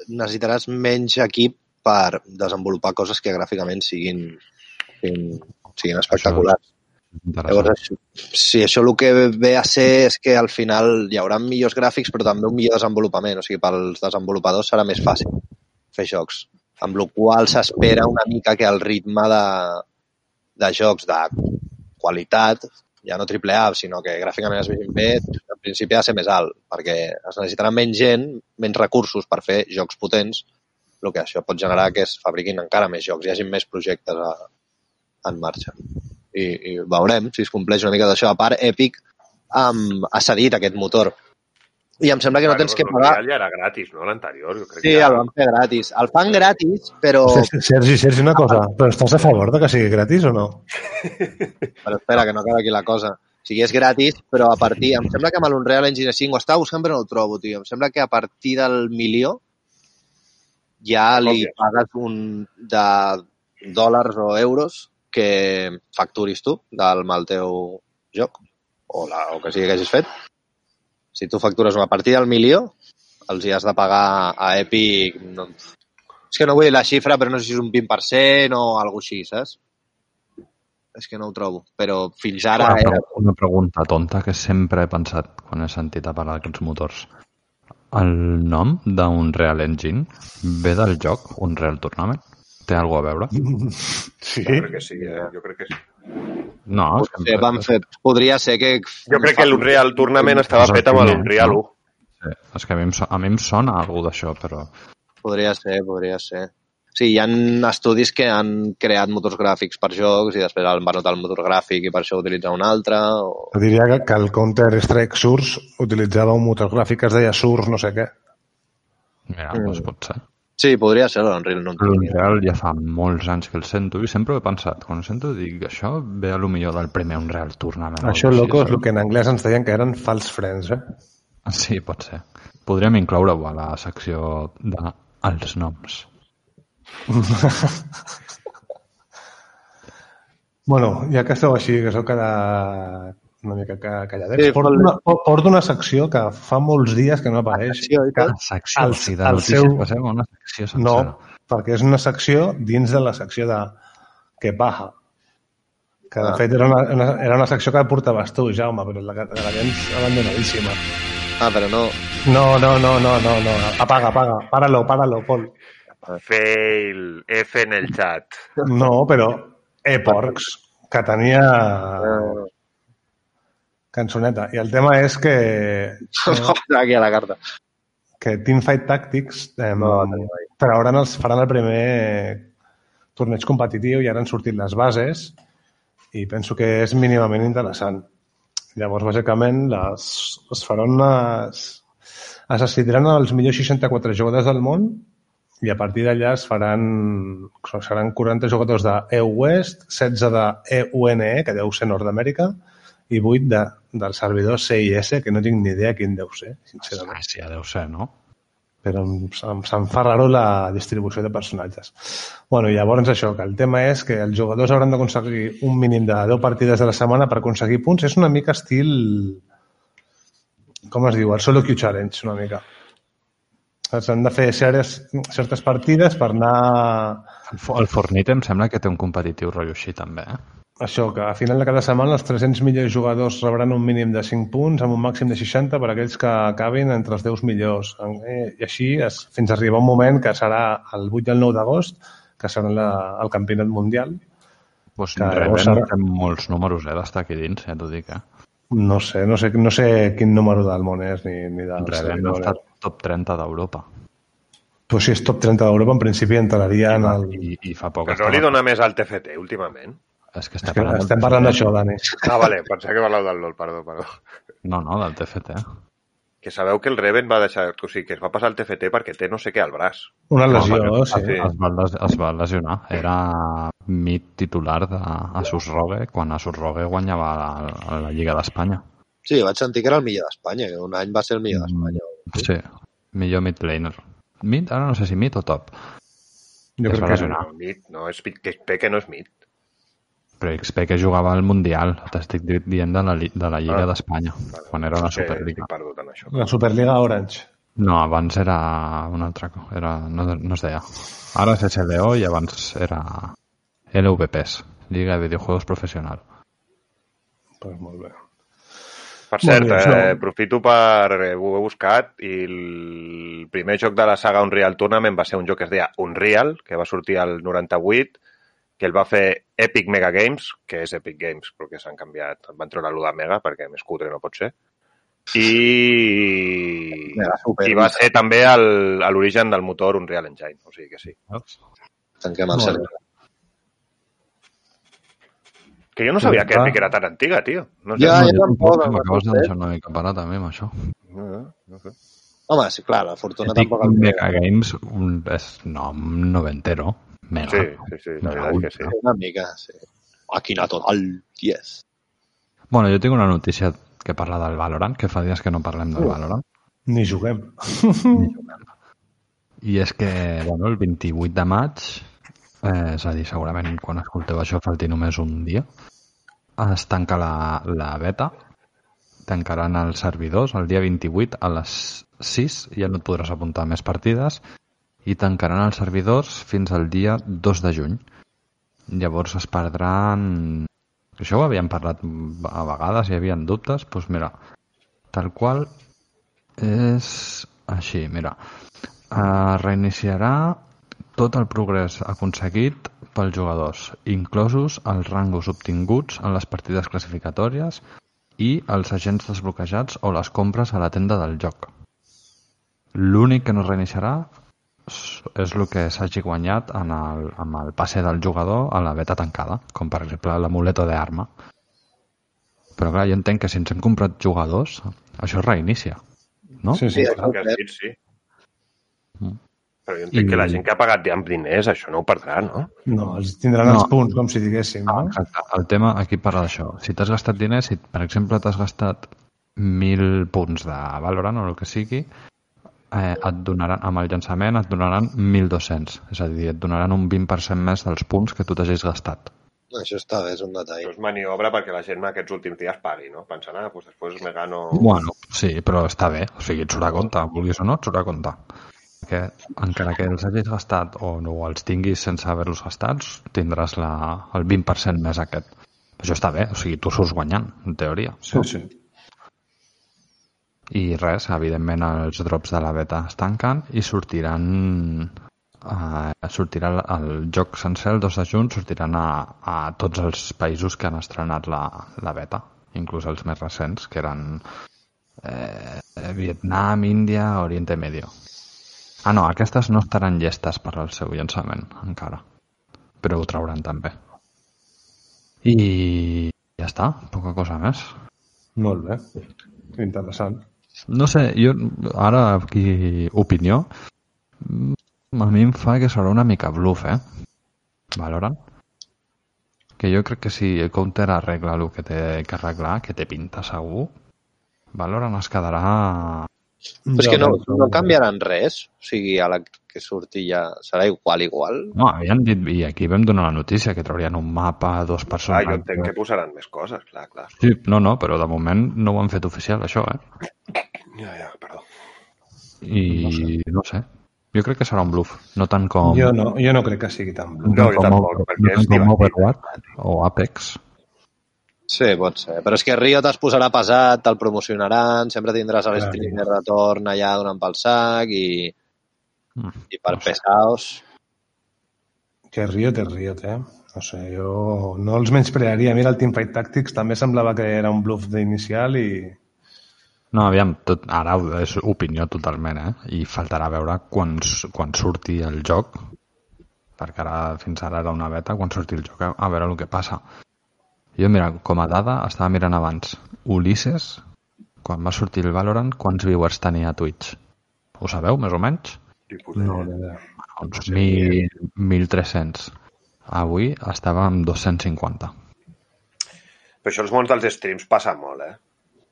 necessitaràs menys equip per desenvolupar coses que gràficament siguin, siguin, siguin espectaculars. Llavors, això, sí, això el que ve a ser és que al final hi haurà millors gràfics però també un millor desenvolupament. O sigui, pels desenvolupadors serà més fàcil fer jocs. Amb la qual s'espera una mica que el ritme de, de jocs de qualitat, ja no triple A, sinó que gràficament es vegin bé, en principi ha de ser més alt, perquè es necessitarà menys gent, menys recursos per fer jocs potents, el que això pot generar que es fabriquin encara més jocs, hi hagi més projectes a, en marxa i, i veurem si es compleix una mica d'això. A part, Epic um, ha cedit aquest motor. I em sembla que no tens que pagar... Ja era gratis, no? L'anterior, jo crec Sí, que el van fer gratis. El fan gratis, però... Sergi, Sergi, una cosa, però estàs a favor de que sigui gratis o no? Però espera, que no acaba aquí la cosa. O sigui, és gratis, però a partir... Em sembla que amb l'Unreal Engine 5 ho estava buscant però no ho trobo, tio. Em sembla que a partir del milió ja li Còpies. pagues un de dòlars o euros que facturis tu del mal teu joc o, la, o que sigui que hagis fet. Si tu factures una partida al milió, els hi has de pagar a Epic... No, és que no vull dir la xifra, però no sé si és un 20% o alguna així, saps? És que no ho trobo. Però fins ara Una, era... pre- una pregunta tonta que sempre he pensat quan he sentit a parlar d'aquests motors. El nom d'un Real Engine ve del joc Unreal Tournament? Té alguna a veure? Sí? Jo crec que sí, eh? jo crec que sí. No, Sí, van fer, podria ser que... Jo crec que l'Unreal Tournament estava fet amb l'Unreal no? 1. Sí, és que a mi, em, so- a mi em sona alguna d'això, però... Podria ser, podria ser. Sí, hi ha estudis que han creat motors gràfics per jocs i després el van notar el motor gràfic i per això utilitzar un altre. O... Jo diria que, que el Counter-Strike Source utilitzava un motor gràfic que es deia Source no sé què. Mira, Mm. doncs pot ser. Sí, podria ser l'Unreal, no. L'Unreal ja fa molts anys que el sento i sempre ho he pensat. Quan ho sento dic, això ve a lo millor del primer Unreal Tournament. o Això, loco, és el que en anglès ens deien que eren false friends, eh? Sí, pot ser. Podríem incloure-ho a la secció de els noms. Bueno, ja que esteu així, que sou cada una mica ca- calladets, Sí, sí, porto, una, po- porto una secció que fa molts dies que no apareix. Secció Que, secció, El- sigui, de el notícies seu- passem una secció sencera. no, perquè és una secció dins de la secció de que paja. Que de Ah. fet era una, una, era una secció que portaves tu, Jaume, però la, la tens abandonadíssima. Ah, però no... No, no, no, no, no, no. Apaga, apaga. Páralo, páralo, Pol. Fail, F en el chat. No, però e-porcs, que tenia Eh, cançoneta. I el tema és que, aquí a la carta. que Teamfight Tactics eh, No, trauran els, faran el primer torneig competitiu i ara han sortit les bases i penso que és mínimament interessant. Llavors, bàsicament, les, es faran unes... Es decidiran els millors 64 jugadors del món i a partir d'allà es faran... Seran 40 jugadors de EU West, 16 de EUNE, que deu ser Nord-Amèrica, i 8 de, del servidor CIS, que no tinc ni idea quin deu ser, sincerament Gràcia, deu ser, no? però em, em, se'm fa raro la distribució de personatges. bueno, llavors això, que el tema és que els jugadors hauran d'aconseguir un mínim de 10 partides a la setmana per aconseguir punts. És una mica estil... Com es diu? El solo queue challenge, una mica. S'han de fer certes, certes partides per anar... El, Fo- el Fortnite em sembla que té un competitiu rotllo així també, eh? Això, que a final de cada setmana els 300 millors jugadors rebran un mínim de 5 punts amb un màxim de 60 per aquells que acabin entre els 10 millors. Eh, I així es, fins a arribar un moment que serà el 8 i el 9 d'agost, que serà la, el campionat mundial. Pues Que llavors ara- fem molts números, eh, d'estar aquí dins, ja t'ho dic, eh? No sé, no sé, no sé quin número del món és ni, ni del Reven servidor. està top 30 d'Europa. Pues si és top 30 d'Europa, en principi entraria en el... I, I fa poc Però no li dona més al TFT últimament. És que És estem que parlant, estem parlant d'això, Dani. Ah, vale, pensava que parlàveu del LOL, perdó, perdó. No, no, del TFT. Que sabeu que el Reven va deixar... O sigui, que es va passar al TFT perquè té no sé què al braç. Una No, lesió, perquè- sí. sí. Es va, es va lesionar. Era mid titular de Asus Rogue quan Asus Rogue guanyava la, la Lliga d'Espanya. Sí, vaig sentir que era el millor d'Espanya, que un any va ser el millor d'Espanya. Sí, millor mid laner. Mid? Ara no sé si mid o top. Jo es crec que. No, mid, no, és mid, que Peque no és mid. Però XP que jugava al Mundial, t'estic di- dient de la, de la Lliga Ah. d'Espanya, quan era que Superliga. Perdut en això. la Superliga Orange. No, abans era un altre, era, no, no es deia. Ara és SLO i abans era LVPs, Lliga de Videojuegos Professional. Pues molt bé. Per cert, bé, eh, aprofito per... eh, Ho he buscat i el primer joc de la saga Unreal Tournament va ser un joc que es deia Unreal, que va sortir al 98, que el va fer Epic Mega Games, que és Epic Games, però que s'han canviat, van treure l'1 de Mega, perquè més cutre no pot ser. I, i va ser també el- a l'origen del motor Unreal Engine, o sigui que sí. Tanquem el servei. Que jo no sabia que. Epic era tan antiga, tio. No sé. Ja, ja jo tampoc, m'acabes de deixar una mica parat mi amb això. No, no, no sé. Home, sí, clar, la fortuna Epic tampoc Mega Games un, és nom noventero. Mega. Sí, sí, sí, la Mega que sí. Una mica, sí. Màquina total, yes. Bueno, jo tinc una notícia que parla del Valorant, que fa dies que no parlem del Uh. Valorant. Ni juguem. I és que, bueno, el 28 de maig, eh, és a dir, segurament quan escolteu això falti només un dia, es tanca la, la beta, tancaran els servidors el dia 28 a les 6, ja no et podràs apuntar a més partides, i tancaran els servidors fins al dia 2 de juny. Llavors es perdran... Això ho havíem parlat a vegades, hi havia dubtes, doncs mira, tal qual és així, mira. Uh, reiniciarà tot el progrés aconseguit pels jugadors, inclosos els rangos obtinguts en les partides classificatòries i els agents desbloquejats o les compres a la tenda del joc. L'únic que no es reiniciarà és el que s'hagi guanyat en el, amb el passe del jugador a la beta tancada, com per exemple l'amuleto d'arma. Però clar, jo entenc que si ens hem comprat jugadors, això es reinicia, no? Sí, sí, Sí, clar. Que sí, sí. Mm. Però jo entenc I- que la gent que ha pagat ja amb diners, això no ho perdrà, no? No, els tindran No. els punts, com si diguéssim, no? Exacte. El tema aquí parla d'això. Si t'has gastat diners, si per exemple t'has gastat 1.000 punts de Valorant o el que sigui, eh, et donaran, amb el llançament et donaran 1.200. És a dir, et donaran un 20% més dels punts que tu t'hagis gastat. Això està bé, és un detall. Això és maniobra perquè la gent aquests últims dies pagui, no? Pensant, ah, doncs després me gano... Bueno, sí, però està bé. O sigui, et surt a compte, vulguis o no, et surt a compte. Perquè encara que els hagis gastat o no els tinguis sense haver-los gastats, tindràs la, el 20% més aquest. Això està bé, o sigui, tu surts guanyant, en teoria. Sí, sí. I res, evidentment els drops de la beta es tanquen i sortiran eh, sortirà el, joc sencer el 2 de juny sortiran a, a tots els països que han estrenat la, la beta inclús els més recents que eren eh, Vietnam, Índia, Oriente Medio ah no, aquestes no estaran llestes per al seu llançament encara però ho trauran també i ja està, poca cosa més Molt bé. Interessant. No sé, jo ara aquí opinió mm, a mi em fa que serà una mica bluff, eh? Valorant. Que jo crec que si el counter arregla el que té que arreglar, que té pinta segur, Valorant es quedarà... Però és que no, no canviaran res. O sigui, a la que surti ja serà igual, igual. No, havien dit, i aquí vam donar la notícia, que traurien un mapa, dos persones... jo entenc que posaran més coses, clar, clar. Sí, no, no, però de moment no ho han fet oficial, això, eh? Ja, ja, perdó. I no sé. Jo crec que serà un bluff, no tant com... Jo no, jo no crec que sigui tan bluff. No, jo com, tampoc, perquè no és tant com. Overwatch o Apex. Sí, pot ser. Però és que Riot es posarà pesat, te'l promocionaran, sempre tindràs stream de retorn allà donant pel sac i, Mm. i per No sé. pesaos. Que Riot és Riot, eh? No sé, jo no els menysprearia. Mira, el Teamfight Tactics també semblava que era un bluff d'inicial i... No, aviam, tot, ara és opinió totalment, eh? I faltarà veure quan, quan surti el joc, perquè ara, fins ara era una beta, quan surti el joc, a, a veure el que passa. Jo, mira, com a dada, estava mirant abans. Ulisses, quan va sortir el Valorant, quants viewers tenia a Twitch? Ho sabeu, més o menys? Ni puta No. Uns 1.000, 1.300. Avui estava amb 250. Però això als mons dels streams passa molt, eh?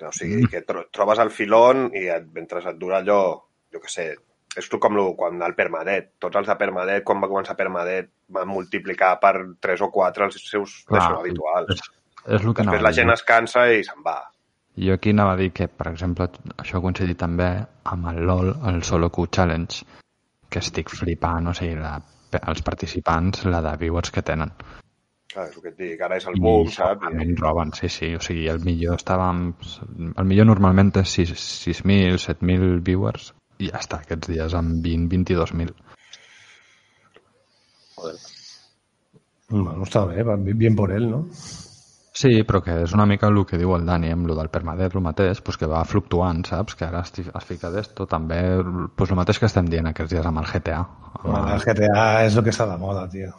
O sigui, que tro trobes el filon i et, mentre et dura allò, jo què sé, és tu com lo, quan el permadet. Tots els de permadet, quan va començar permadet, van multiplicar per 3 o 4 els seus Clar, Clar, habituals. És, és el que Després la gent es cansa i se'n va. Jo aquí anava a dir que, per exemple, això ha coincidit també amb el LOL, el Solo Q Challenge, que estic flipant, o sigui, la, els participants, la de viewers que tenen. Clar, és el que et dic, ara és el boom, saps? segurament roben, sí, sí, o sigui, el millor estava amb... El millor normalment és 6 6.000, 7.000 viewers i ja està, aquests dies amb 20, 22.000. Joder. Bueno, està bé, va bien por él, no? Sí, però que és una mica el que diu el Dani, amb el del permadet, el mateix, pues que va fluctuant, saps? Que ara es, es fica d'esto, també, pues el mateix que estem dient aquests dies amb el GTA. Bueno, el GTA és el que està de moda, tio.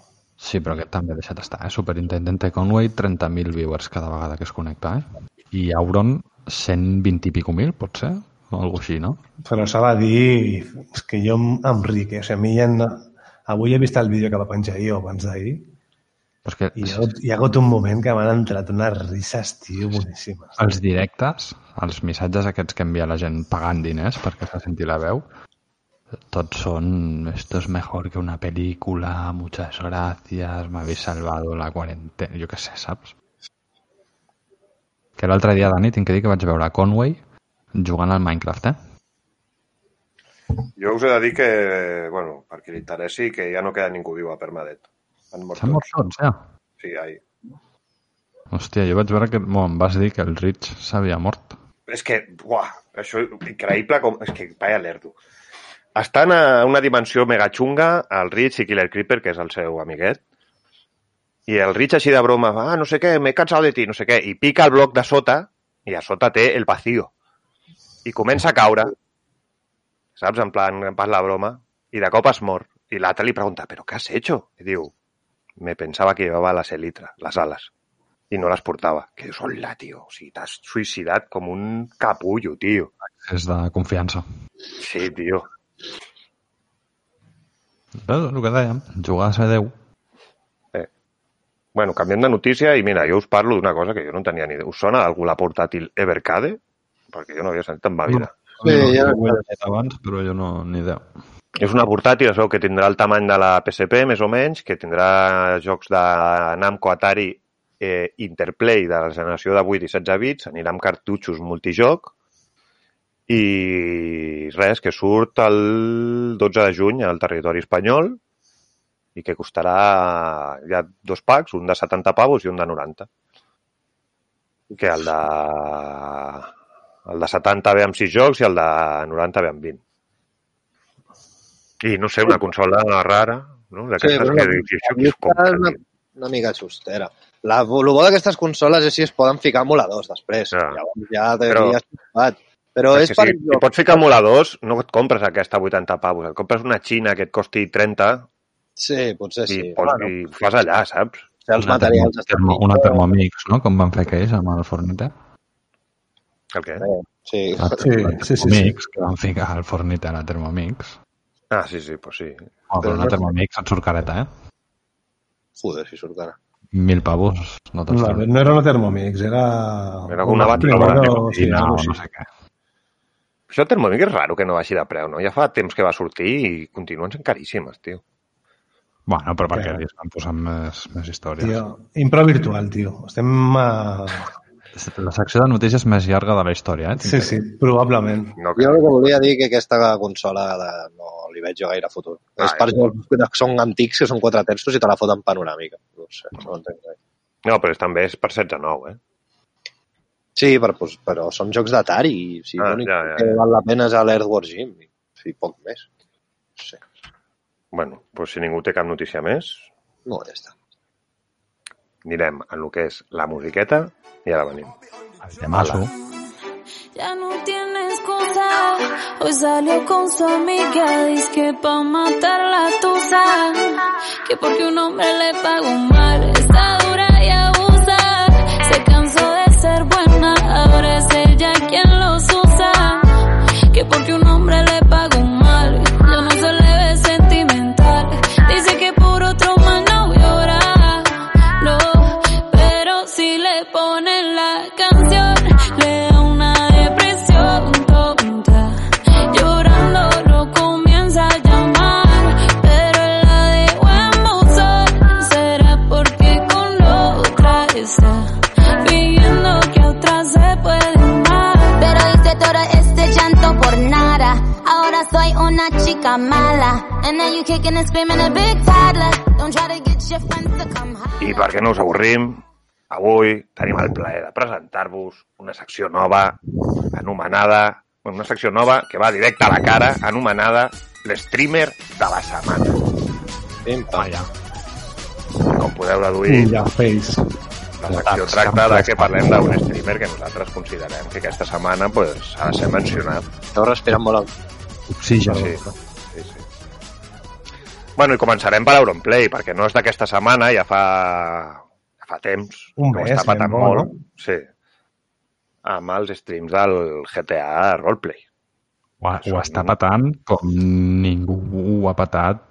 Sí, però aquest també deixat estar, eh? Superintendente Conway, 30.000 viewers cada vegada que es connecta, eh? I Auron, 120 i pico mil, pot ser? O alguna així, no? Però s'ha de dir és que jo em- em ric, eh? O sigui, a mi ja no... Avui he vist el vídeo que va penjar ahir o abans d'ahir Però és que i hi ha, hagut, hi ha hagut un moment que m'han entrat unes risses, tio, boníssimes. els directes, els missatges aquests que envia la gent pagant diners perquè se senti la veu, tots són esto es mejor que una película, muchas gracias, me habéis salvado la cuarentena, jo què sé, saps? Que l'altre dia, Dani, tinc que dir que vaig veure Conway jugant al Minecraft, eh? Jo us he de dir que, bueno, per qui li interessi, que ja no queda ningú viu a Permadet. Han mort S'han mort tots. ja. Sí, ai. Hòstia, jo vaig veure que... Bueno, em vas dir que el Rich s'havia mort. És que, buah, això increïble com... És que, vaya lerdo. estan a una dimensió mega xunga, el Rich i Killer Creeper, que és el seu amiguet, i el Rich així de broma, ah, no sé què, m'he cansat de ti, no sé què, i pica el bloc de sota, i a sota té el vacío. I comença a caure, saps, en plan, en pas la broma, i de cop es mor. I l'altre li pregunta, ¿pero qué has hecho? I diu, me pensaba que llevaba las elitras, las alas, i no les portava. Que dius, hola, tio, o sigui, t'has suïcidat com un capullo, tio. És de confiança. Sí, tio. Però el que dèiem, jugar a ser Déu. Bueno, canviem de notícia i mira, jo us parlo d'una cosa que jo no en tenia ni idea. Us sona algú la portàtil Evercade? Perquè jo no havia sentit en ma vida. Sí, ja ho he llegit abans, però jo no, ni idea. És una portàtil, es veu que tindrà el tamany de la PSP, més o menys, que tindrà jocs de Namco Atari eh, Interplay de la generació de 8 i 16 bits, anirà amb cartutxos multijoc, i res, que surt el 12 de juny al territori espanyol i que costarà ha dos packs, un de 70 pavos i un de 90. Que el de el de 70 ve amb 6 jocs i el de 90 ve amb 20. I no sé, una consola rara, no? D'aquestes però que "I és una, tio?" una mica xustera. La, el bo d'aquestes consoles és si es poden ficar emuladors després. Ja. Llavors ja Però- t'hauries topat. Però és, que per si, si pots ficar emuladors, no et compres aquesta a 80 pavos. Et compres una xina que et costi 30 Sí, potser i, sí. pots, Bueno, i fas allà, saps? potser els Una materials termo, estan termo, una. Thermomix, no? Com van fer aquells amb el Fornite. El què? Sí, La, Sí, la sí, sí, sí. Thermomix, que van ficar al Fornite a la Thermomix. Ah, sí, sí, pues sí. Oh, però Però una no- Thermomix et surt careta, eh? joder, si surt cara. Mil pavos, no No, no era una Thermomix, era... Era una una batidora, primera, Sí, sí, no, no sé què. Això Thermomix és raro que no baixi de preu, no? Ja fa temps que va sortir i continuen sent caríssimes, tio. Bueno, però perquè Què? li estan posant més, més històries. Tio, impro virtual, tio. Estem... A... La secció de notícies més llarga de la història, eh? Sí, sí, probablement. No, Jo el que volia dir que aquesta consola de, no li veig jo gaire futur. Ah, és per jocs que són antics, que són quatre terços i te la foten panoràmica. No sé, no entenc gaire. no, però és, també és per 16-9, eh? Sí, però, pues, però són jocs d'Atari i si Ah, l'únic ja, ja, que ja. val la pena és l'Earthworm Jim i, i poc més. No sé. Bueno, doncs si ningú té cap notícia més, No, ja està. anirem en el que és la musiqueta i ara venim. El temazo. Ya no tiene excusa. Hoy salió con su amiga, dice que pa' matar la tusa. Que porque un hombre le pagó mal, está dura y abusa. Se cansó de ser buena, ahora es ella quien los usa. Que porque un hombre le pagó mal, una chica mala. And now you kicking and screaming a big toddler. Don't try to get your friends to come I holler. perquè no us avorrim, avui tenim el plaer de presentar-vos una secció nova anomenada, bueno, una secció nova que va directe a la cara, anomenada l'streamer de la setmana. Pim, pam. Com podeu deduir, Ja, face. la secció tracta de que parlem d'un streamer que nosaltres considerem que aquesta setmana pues, ha de ser mencionat. Esteu respirant molt alt. Oxigen. Sí, sí. Bueno, i començarem per Auronplay, perquè no és d'aquesta setmana, ja fa, ja fa temps. Un mes, està patant bo, molt. no? Sí. Amb els streams del GTA Roleplay. Ho, ho està patant com ningú ho ha patat,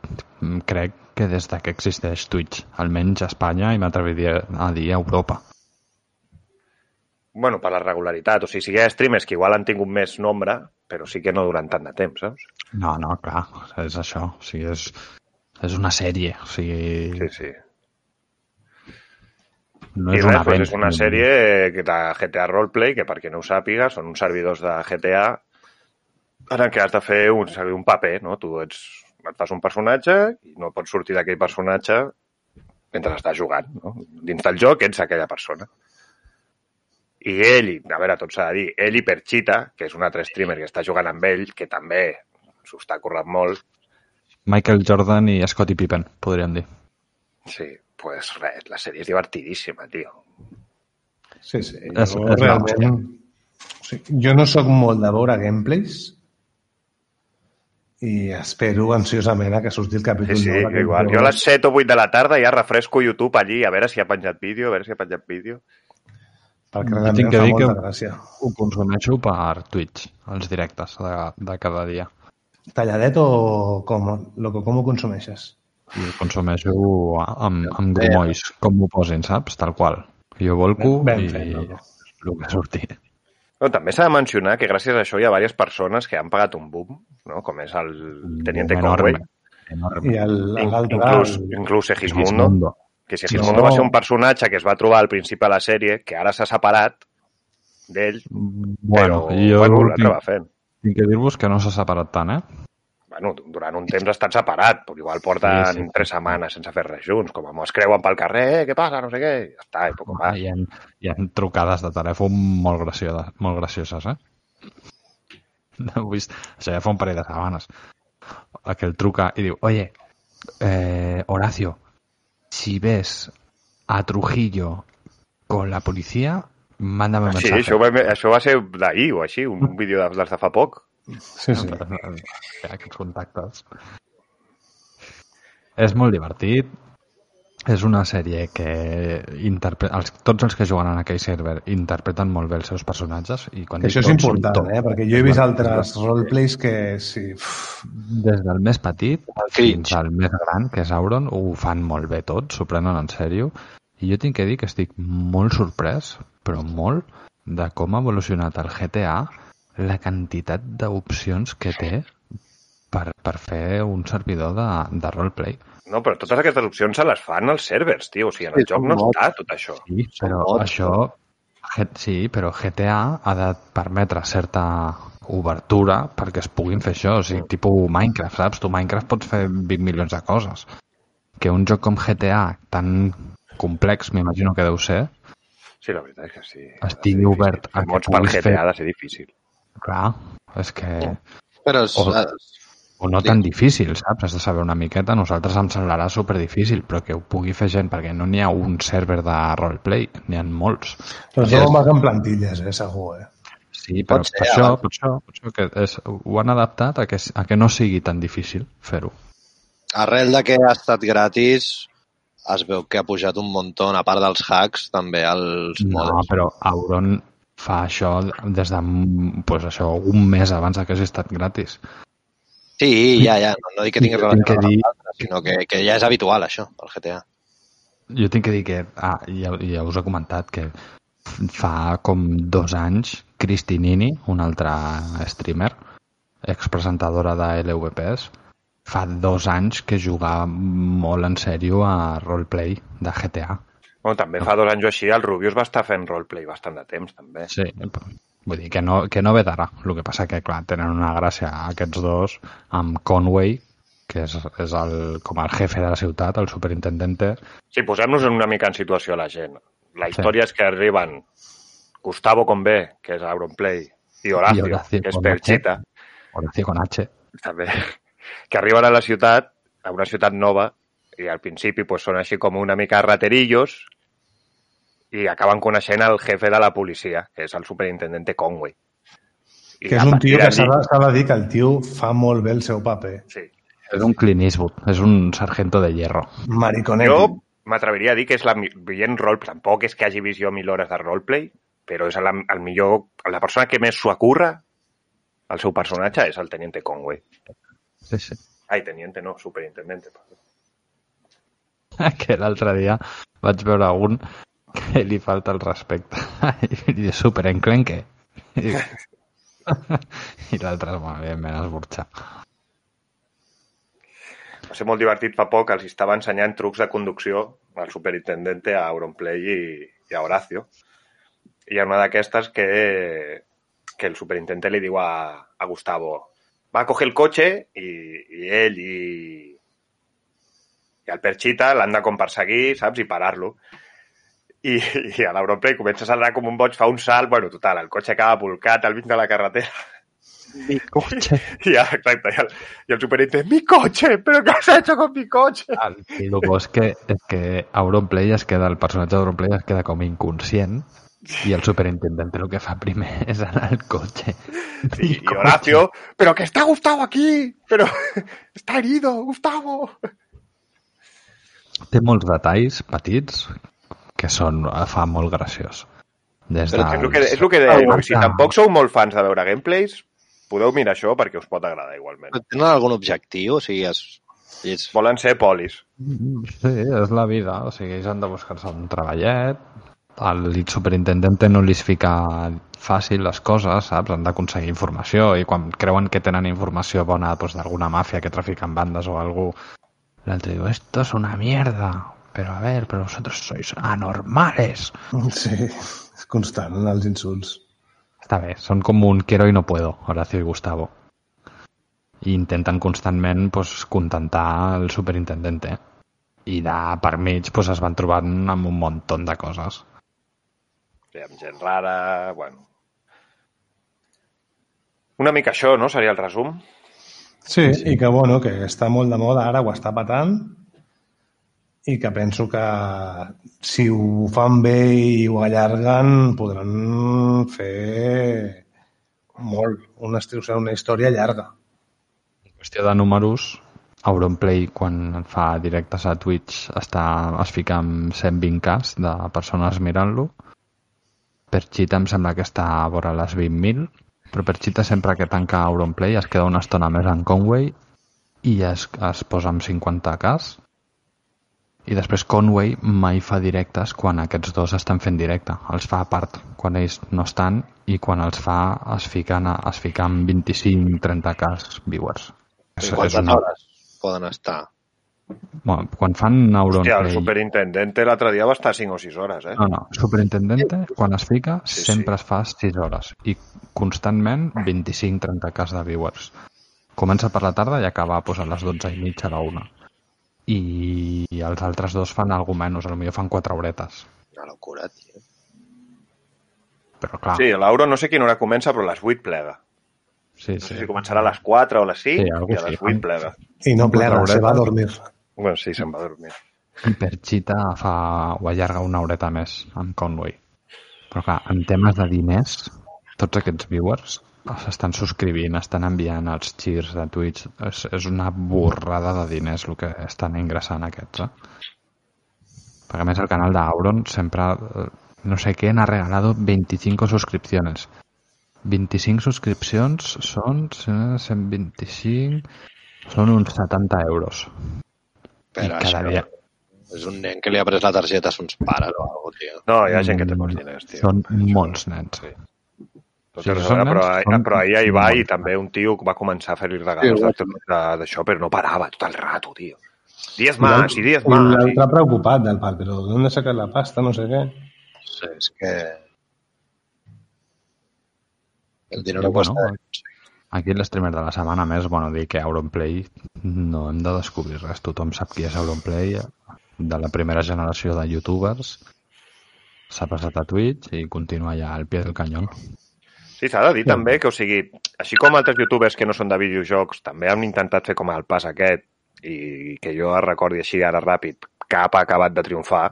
mm, crec que des de que existeix Twitch, almenys a Espanya i m'atreviria a dir a Europa. Bueno, per la regularitat. O sigui, si hi ha streamers que igual han tingut més nombre, però sí que no durant tant de temps, saps? No, no, clar, és això. O sigui, és, és una sèrie. O sigui, Sí, sí. no I és res, una és una sèrie que de GTA Roleplay, que per qui no ho sàpiga, són uns servidors de GTA en què has de fer un, un paper, no? Tu ets, et fas un personatge i no pots sortir d'aquell personatge mentre estàs jugant, no? Dins del joc ets aquella persona. I ell, a veure, tot s'ha de dir, ell i Perchita, que és un altre streamer que està jugant amb ell, que també s'ho està currant molt. Michael Jordan i Scottie Pippen, podríem dir. Sí, pues res, la sèrie és divertidíssima, tio. Sí, sí. És- Jo, és realment... O sigui, jo no sóc molt de veure gameplays i espero ansiosament a que surti el Sí, capítol sí, nou d'aquest igual. joc. Jo a les 7 o 8 de la tarda ja refresco YouTube allí a veure si ha penjat vídeo, a veure si ha penjat vídeo. Perquè realment tinc que fa dir que- molta gràcia. Ho consumeixo per Twitch, els directes de, de cada dia. Talladet o com, lo que, com ho consumeixes? Ho consumeixo amb, amb grumolls, com m'ho posin, saps? Tal qual. Jo volco Ben i fet, no? el que surti. No, també s'ha de mencionar que gràcies a això hi ha diverses persones que han pagat un boom, no? com és el Teniente. Conway, enorme. I el- In- l'altre... inclús, inclús Segismundo, Segismundo. que Segismundo No. va ser un personatge que es va trobar al principi de la sèrie, que ara s'ha separat d'ell, Bueno, però jo bueno, l'altre va fent. Tinc que dir-vos que no s'ha separat tant, eh? Bueno, durant un temps ha estat separat, però igual porten Sí, sí. tres setmanes sense fer res junts, com es creuen pel carrer, eh, què passa, no sé què, i ja està, i poc més. Hi ha, hi ha trucades de telèfon molt, gracioses, molt gracioses, eh? No, he vist, això ja fa un parell de setmanes. Aquell truca i diu, oye, eh, Horacio, si ves a Trujillo con la policía, mándame un Sí, mensaje. això va, això va ser d'ahir o així, un vídeo de- dels de fa poc. Sí, sí. Aquests contactes. És molt divertit. És una sèrie que interpre... els, tots els que juguen en aquell server interpreten molt bé els seus personatges i quan això és tots, important, tots. eh? Perquè jo he vist altres roleplays que sí... uf, Des del més petit El fins al més gran, que és Auron, ho fan molt bé tots, s'ho prenen en sèrio. I jo tinc que dir que estic molt sorprès, però molt, de com ha evolucionat el GTA, la quantitat d'opcions que té per, per fer un servidor de, de roleplay. No, però totes aquestes opcions se les fan als servers, tio. O sigui, en el Sí, joc no està tot això. Sí, però mods, això... Sí, però GTA ha de permetre certa obertura perquè es puguin fer això. O sigui, tipus Minecraft, saps? Tu Minecraft pots fer 20 milions de coses. Que un joc com GTA, tan complex, m'imagino que deu ser, Sí, la veritat és que sí. Estigui obert a que per GTA fer- ha de ser difícil. clar, és que... Però és, O- eh, O no tan difícil, saps? Has de saber una miqueta. A nosaltres em semblarà super difícil, però que ho pugui fer gent, perquè no n'hi ha un server de roleplay, n'hi ha molts. Però es veuen més en plantilles, eh, segur, eh? Sí, però Pot ser, per, això, abans. per això, per això que és, ho han adaptat a que, a que no sigui tan difícil fer-ho. arrel de que ha estat gratis, es veu que ha pujat un muntó, a part dels hacks, també els No, modes. però Auron fa això des de pues això, un mes abans que hagi estat gratis. Sí, ja, ja, no, no dic que tingui Jo tinc relació que amb dir- altres, sinó que, que ja és habitual, això, el GTA. Jo tinc que dir que, ah, ja, ja us he comentat que fa com dos anys Cristinini, una altra streamer, expresentadora de LVPs, fa dos anys que juga molt en sèrio a roleplay de GTA. Bueno, també fa dos anys o així el Rubius va estar fent roleplay bastant de temps, també. Sí, vull dir que no, que no ve d'ara. El que passa que, clar, tenen una gràcia aquests dos amb Conway, que és, és el, com el jefe de la ciutat, el superintendente. Sí, posem-nos en una mica en situació a la gent. La Sí. història és que arriben Gustavo Convé, que és Auronplay, i Horacio, I Horacio que és Perchita, Horacio con H. també, que arriben a la ciutat, a una ciutat nova, i al principi pues, són així com una mica raterillos, i acaben coneixent el jefe de la policia, que és el superintendente Conway. I Que és un tio que s'ha de, de dir que el tio fa molt bé el seu paper. Sí. És un Clint Eastwood, és un sargento de hierro. Mariconetti. Jo m'atreviria a dir que és la mi- veient rol, tampoc és que hagi vist jo mil hores de roleplay, però és la, el millor, la persona que més s'ho acurra el seu personatge és el Teniente Conway. Sí, sí. Ai, Teniente no, Superintendente. que l'altre dia vaig veure un que li falta el respecte. I diu, super enclenque. I, I l'altre, bueno, evidentment, esborxar. Va ser molt divertit fa poc, els estava ensenyant trucs de conducció al superintendente a Auronplay i, i a Horacio. I hi ha una d'aquestes que, que el superintendente li diu a, a Gustavo va a coger el cotxe i, i ell i, i el Perchita l'han de com perseguir, saps? I parar-lo. I, i a l'Auronplay comença a saltar com un boig, fa un salt, bueno, total, el cotxe acaba volcat al mig de la carretera Mi cotxe. Ja, exacte. I el, i el superintendent, mi coche, però què has hecho con mi coche? El, el bo és que, és que Auronplay es queda, el personatge d'Auronplay es queda com inconscient i el superintendent el que fa primer és anar al cotxe. Sí, y Horacio, pero que está Gustavo aquí, pero está herido, Gustavo. Té molts detalls petits que són, fa molt graciós. Des Però dels... És el que, és el que deia, si tampoc sou molt fans de veure gameplays, podeu mirar això perquè us pot agradar igualment. Tenen algun objectiu? O sigui, és... és... Volen ser polis. Sí, és la vida. O sigui, ells han de buscar-se un treballet. El superintendente no li fica fàcil les coses, saps? Han d'aconseguir informació i quan creuen que tenen informació bona doncs, d'alguna màfia que trafica en bandes o algú, l'altre diu, esto es una mierda. Pero a ver, pero vosotros sois anormales. Sí, és constant en els insults. Està bé, són com un quiero y no puedo, Horacio i Gustavo. I intenten constantment pues, contentar el superintendente. I de per mig pues, es van trobant amb un munt de coses. Amb gent rara, bueno... Una mica això, no? Seria el resum. Sí, sí, i que, bueno, que està molt de moda ara, ho està patant, i que penso que si ho fan bé i ho allarguen, podran fer molt, una, una història llarga. En qüestió de números, Auronplay, quan fa directes a Twitch, està, es fica amb 120k de persones mirant-lo. Perchita em sembla que està a vora les 20.000, però Perchita sempre que tanca Auronplay es queda una estona més en Conway i es, es posa amb 50k. I després Conway mai fa directes quan aquests dos estan fent directe. Els fa a part, quan ells no estan i quan els fa es fiquen, a, es fiquen amb 25-30k viewers. És, és Quantes una, hores poden estar? Bueno, quan fan Hòstia, el superintendente l'altre dia va estar 5 o 6 hores, eh? No, no, superintendente, quan es fica, Sí, sí, sí. sempre es fa 6 hores i constantment 25-30 cas de viewers. Comença per la tarda i acaba pues, a les 12 i mitja a la 1. I els altres dos fan alguna menys, potser fan 4 horetes. Una locura, tio. Però clar, Sí, l'Auro no sé quina hora comença, però a les 8 plega. sí, No sé sí. si començarà a les 4 o a les 5 Sí, i a les sí. 8 plega. I no plega, se va a dormir. Bueno, sí, se'n va dormir. I fa, ho allarga una horeta més amb Conway. Però clar, en temes de diners, tots aquests viewers s'estan subscrivint, estan enviant els cheers de Twitch. És, és una borrada de diners el que estan ingressant aquests, eh? Perquè a més el canal d'Auron sempre, eh, no sé què, ha regalado 25 suscripciones. 25 suscripcions són eh, 125, són uns 70 euros. Però I cada això dia, és un nen que li ha pres la targeta a sons pares o alguna cosa, tio. No, hi ha gent que té molts diners, tio. Són molts nens. Sí. Tot Sí, però, nens, però, són- però ahir hi va i molt. també un tio va començar a fer-li regals Sí, d'això, però no parava tot el rato, tio. 10 más i 10 I más. I... l'altre preocupat del pal, però d'on sacar la pasta, no sé què. Sí, és que... El I, dinero bueno, costa. Aquí l'streamer de la setmana més, bueno, dir que Auronplay no hem de descobrir res. Tothom sap qui és Auronplay, de la primera generació de youtubers. S'ha passat a Twitch i continua ja al pie del canyón. Sí, s'ha de dir també que, o sigui, així com altres youtubers que no són de videojocs també han intentat fer com el pas aquest i que jo recordi així ara ràpid, cap ha acabat de triomfar,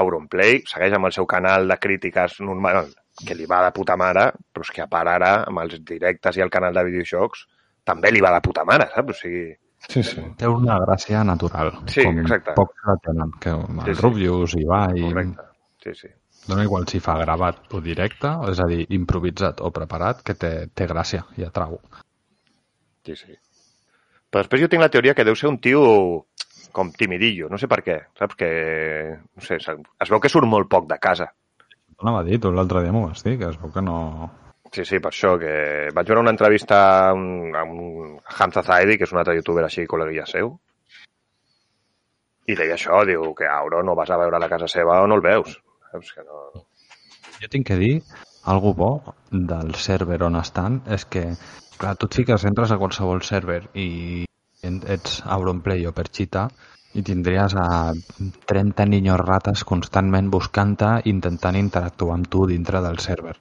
Auronplay segueix amb el seu canal de crítiques normal, que li va de puta mare, però és que a part ara, amb els directes i el canal de videojocs, també li va de puta mare, saps? O sigui, Sí, sí. Té una gràcia natural, Sí, com exacte. pocs la tenen, que el Sí, sí. Rubius, Ibai... correcte. Sí, sí. Dona igual si fa gravat o directe, és a dir, improvisat o preparat, que té, té gràcia i atrau. Sí, sí. Però després jo tinc la teoria que deu ser un tio com timidillo, no sé per què, saps? Que, no sé, es veu que surt molt poc de casa. No m'ha dit, tu l'altre dia m'ho vas dir, que es veu que no... Sí, sí, per això, que vaig veure una entrevista a un, a un a Hamza Zaidi, que és un altre youtuber així, col·leguia seu, i deia això, diu que Auro no vas a veure a la casa seva o no el veus. Saps que no... Jo tinc que dir, algo bo del server on estan és que, clar, tu et fiques, entres a qualsevol server i en- ets Auronplay o Perchita i tindries a 30 niños rates constantment buscant-te, intentant interactuar amb tu dintre del server.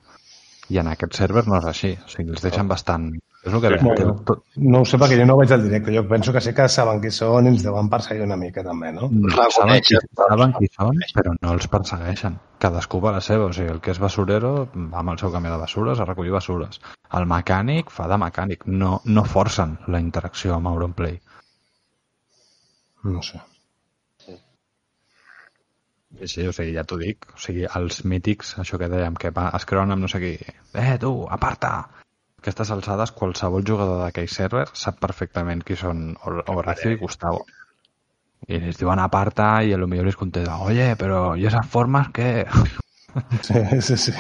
I en aquest server no és així. O sigui, els deixen bastant... És el que Sí, que bueno. tot, No ho sé perquè jo no ho veig al directe. Jo penso que sí que saben qui són i ens deuen perseguir una mica també, no? saben, qui, saben qui són, però no els persegueixen. Cadascú va a la seva. O sigui, el que és basurero va amb el seu camió de basures a recollir basures. El mecànic fa de mecànic. No, no forcen la interacció amb Auronplay. No sé. Sí, sí, o sigui, ja t'ho dic. O sigui, els mítics, això que dèiem, que va, es creuen amb no sé qui. Eh, tu, aparta! Aquestes alçades, qualsevol jugador d'aquell server sap perfectament qui són Hor- Horacio i Gustavo. I les diuen aparta i a lo millor les contesta, oye, pero ¿y esas formas qué? Sí, sí, sí.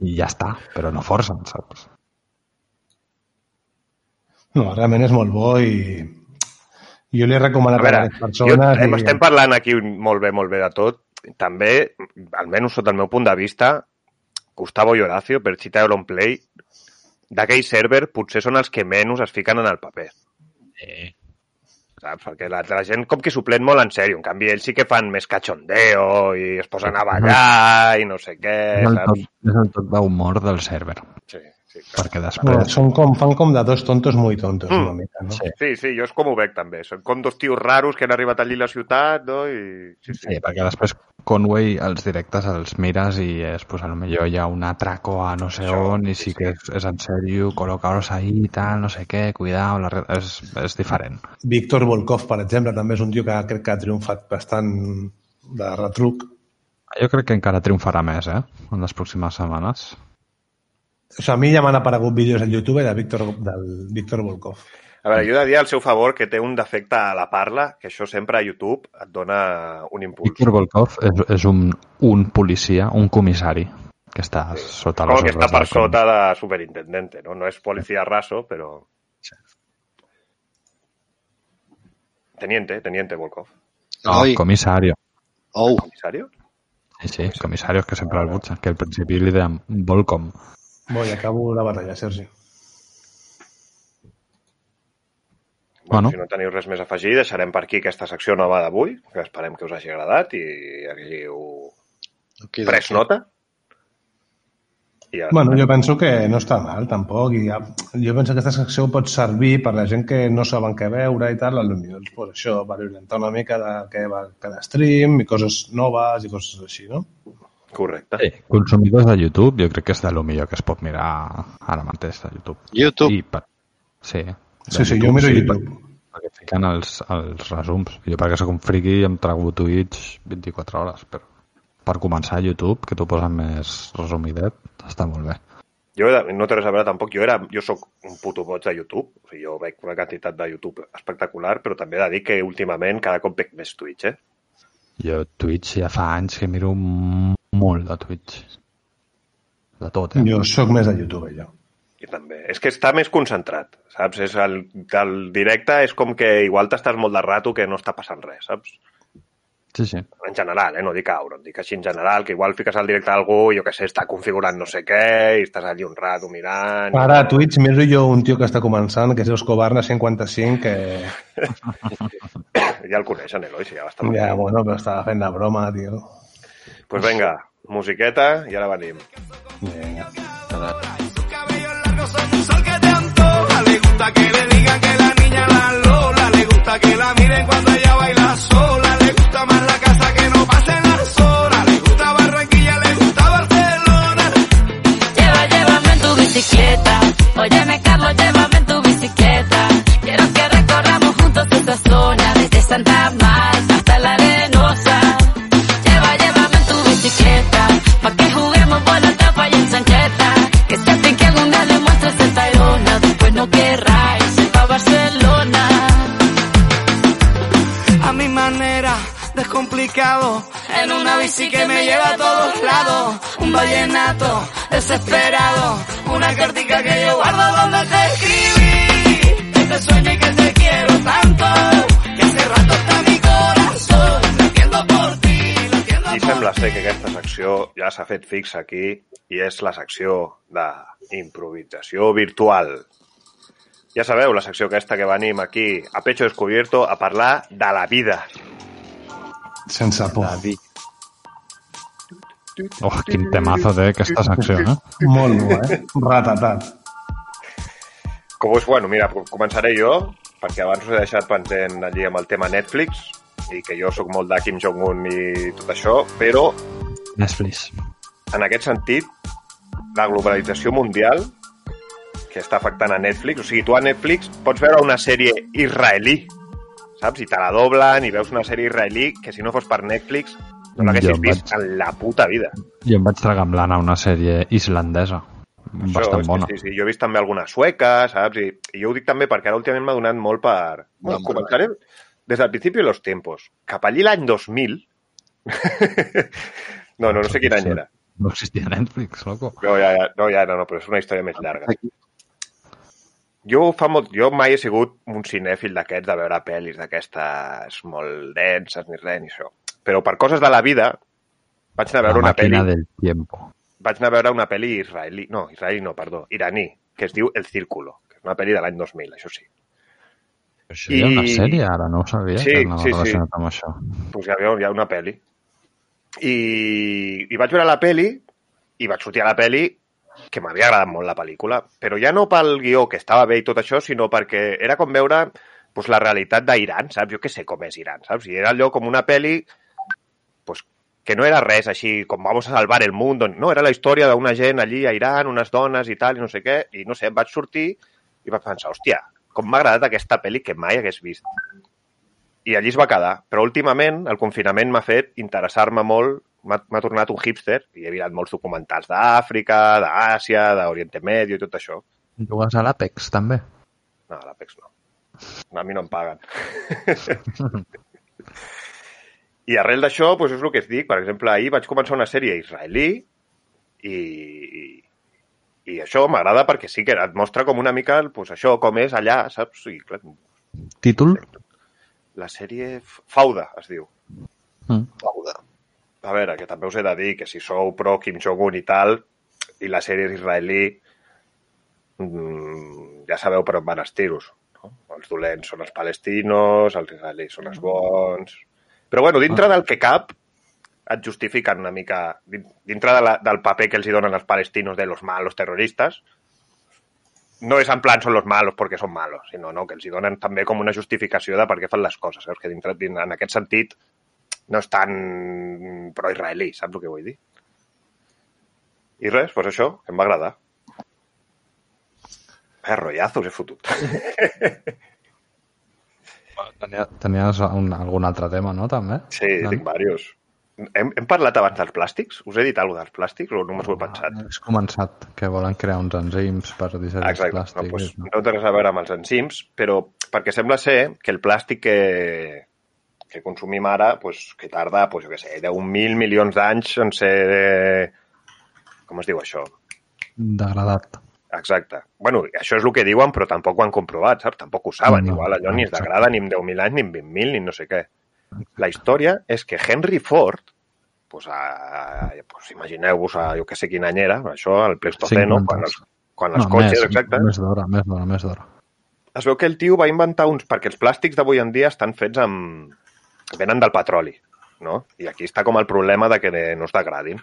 I ja està, però no forcen, saps? No, realment és molt bo i jo li he recomanat A a, veure, les jo, persones... hem, i... estem parlant aquí molt bé, molt bé de tot. També, almenys sota el meu punt de vista, Gustavo i Horacio, per citar Play, d'aquell server potser són els que menys es fiquen en el paper. Sí. Saps? Perquè la, la gent com que s'ho plen molt en sèrio. En canvi, ells sí que fan més cachondeo i es posen a ballar i no sé què, És el saps? toc, és el toc d'humor del server. Sí, sí, clar. Perquè Bueno, després... són com, fan com de dos tontos muy tontos, Mm. una mica, no? Sí. Sí, sí, jo és com ho veig també. Són com dos tios raros que han arribat allí a la ciutat, no? I... Sí, sí. Sí, perquè després Conway els directes els mires i és, pues, a lo millor hi ha un atraco a no sé Això, on i sí, sí que és, és en sèrio, col·locar-los ahí i tal, no sé què, cuidao, la és, és diferent. Víctor Volkov, per exemple, també és un tio que crec que ha triomfat bastant de retruc. Jo crec que encara triomfarà més, eh, en les pròximes setmanes. O sigui, a mi ja m'han aparegut vídeos al YouTube de Víctor, del Víctor Volkov. A veure, jo he de dir al seu favor que té un defecte a la parla, que això sempre a YouTube et dona un impuls. Víctor Volkov és, és un, un policia, un comissari, que està sota les Com que està ordres per com- sota de superintendente, no? No és policía raso, però... Teniente, teniente Volkov. No, Oi. comisario. Oh, ¿Comisario? Sí, sí, comisarios que sempre el butxen, que al principi li deien Volcom. Voy, acabo la batalla, Sergi. Bueno, Bueno. Si no teniu res més a afegir, deixarem per aquí aquesta secció nova d'avui, que esperem que us hagi agradat i haguéssiu aquí, pres nota. I ara, Bueno, jo penso que no està mal, tampoc. I ja, jo penso que aquesta secció pot servir per la gent que no saben què veure i tal, potser pues, això, per orientar una mica de què va cada stream i coses noves i coses així, no? Correcte. Sí, consumidors de YouTube, jo crec que és de lo millor que es pot mirar ara mateix de YouTube. YouTube. I per... Sí, de Sí, sí, jo miro sí, YouTube. Per, perquè fiquen els, els resums. Jo perquè sóc un friki em trago Twitch 24 hores, però per començar a YouTube, que t'ho posen més resumidet, està molt bé. Jo de- no té res a veure tampoc, jo, era, jo sóc un puto boig de YouTube, o sigui, jo veig una quantitat de YouTube espectacular, però també he de dir que últimament cada cop veig més Twitch, eh? Jo Twitch ja fa anys que miro molt de Twitch. De tot, eh? Jo sóc més de YouTube, jo. I també. És que està més concentrat, saps? És el, el directe és com que igual t'estàs molt de rato que no està passant res, saps? Sí, sí. En general, eh? No dic a Auron, dic així en general, que igual fiques al directe a algú, jo que sé, està configurant no sé què, i estàs allí un rato mirant... Ara a Twitch miro jo un tio que està començant, que és Escobarna 55, que Ja el coneixen, Eloi, si ja va estar ja, bueno, però estava fent la broma, tio. Pues vinga, musiqueta i ara venim. Vinga. cabello largo son un sol que te antoja. Le gusta que le digan que la niña la lola. Le gusta que la miren cuando s'ha fet fix aquí i és la secció d'improvisació virtual. Ja sabeu, la secció aquesta que venim aquí a pecho descubierto a parlar de la vida. Sense por. Oh, quin temazo té aquesta secció, eh? Molt bo, eh? Ratatat. Com és, bueno, mira, començaré jo, perquè abans us he deixat pendent allí amb el tema Netflix, i que jo sóc molt de Kim Jong-un i tot això, però Netflix. En aquest sentit, la globalització mundial que està afectant a Netflix, o sigui, tu a Netflix pots veure una sèrie israelí, saps? I te la doblen i veus una sèrie israelí que si no fos per Netflix no l'haguessis vist vaig- en la puta vida. Jo em vaig tragar amb l'Anna una sèrie islandesa. Bastant és que bona. Sí, sí, jo he vist també alguna sueca, saps? I, i jo ho dic també perquè ara últimament m'ha donat molt per... Bueno, començaré des del principi de los tiempos. Cap allí l'any 2000... no, no, no sé quin any era. No existia Netflix, loco. No, ja, ja, no, ja, no, no, però és una història més llarga. Jo, fa molt, jo mai he sigut un cinèfil d'aquests de veure pel·lis d'aquestes molt denses ni res ni això. Però per coses de la vida vaig anar a veure La una pel·li del tiempo. vaig anar a veure una pel·li israelí, no, israelí no, perdó, iraní, que es diu El Círculo, que és una pel·li de l'any 2000, això sí. Això hi ha una sèrie ara, no ho sabia Sí, que anava sí, sí. amb això. Doncs hi havia, hi ha una pel·li. I, I vaig veure la pel·li i vaig sortir a la pel·li que m'havia agradat molt la pel·lícula, però ja no pel guió, que estava bé i tot això, sinó perquè era com veure pues, la realitat d'Iran, saps? Jo què sé com és Iran, saps? I era allò com una pel·li pues, que no era res així com vamos a salvar el mundo, no, era la història d'una gent allí a Iran, unes dones i tal, i no sé què, i no sé, em vaig sortir i vaig pensar, hòstia, com m'ha agradat aquesta pel·li que mai hagués vist. I allí es va quedar. Però últimament el confinament m'ha fet interessar-me molt, m'ha tornat un hipster, i he mirat molts documentals d'Àfrica, d'Àsia, d'Oriente Medio i tot això. Jugues a l'Apex, també. No, a l'Apex no. A mi no em paguen. I arrel d'això, doncs és el que et dic. Per exemple, ahir vaig començar una sèrie israelí i, i això m'agrada perquè sí que et mostra com una mica doncs, això, com és allà, saps? I, clar, Títol? La sèrie Fauda es diu. Mm. Fauda. A veure, que també us he de dir que si sou pro Kim Jong-un i tal, i la sèrie és israelí, mm, ja sabeu per on van els tiros. No? Els dolents són els palestinos, els israelis són els bons... Però bueno, dintre del que cap, et justifiquen una mica, din- dintre de la, del paper que els hi donen els palestinos de los malos terroristes, no és en plan són los malos perquè són malos, sinó no, que els hi donen també com una justificació de per què fan les coses. Saps? Que dintre, din- en aquest sentit no és tan pro-israelí, saps el que vull dir? I res, doncs això, que em va agradar. Eh, rotllazos he fotut. Tenia, tenies un, algun altre tema, no, també? Sí, No? tinc diversos. Hem, hem parlat abans dels plàstics? Us he dit alguna dels plàstics o només ho he pensat? Has començat que volen crear uns enzims per digerir els Exacte. No, plàstics. pues, no? no té res a veure amb els enzims, però perquè sembla ser que el plàstic que, que consumim ara, pues, que tarda, pues, jo què sé, d'un mil milions d'anys en ser... Com es diu això? Degradat. Exacte. bueno, això és el que diuen, però tampoc ho han comprovat, saps? Tampoc ho saben. No, Igual allò ni es degrada ni en 10.000 anys, ni en 20.000, ni no sé què. La història és que Henry Ford, pues, a, pues imagineu-vos, a, jo que sé quin any era, això, al Pleistoceno, 50. quan els, quan els no, cotxes, més, exacte, Més d'hora, més d'hora, més d'hora. es veu que el tio va inventar uns... Perquè els plàstics d'avui en dia estan fets amb... venen del petroli, no? I aquí està com el problema de que no es degradin.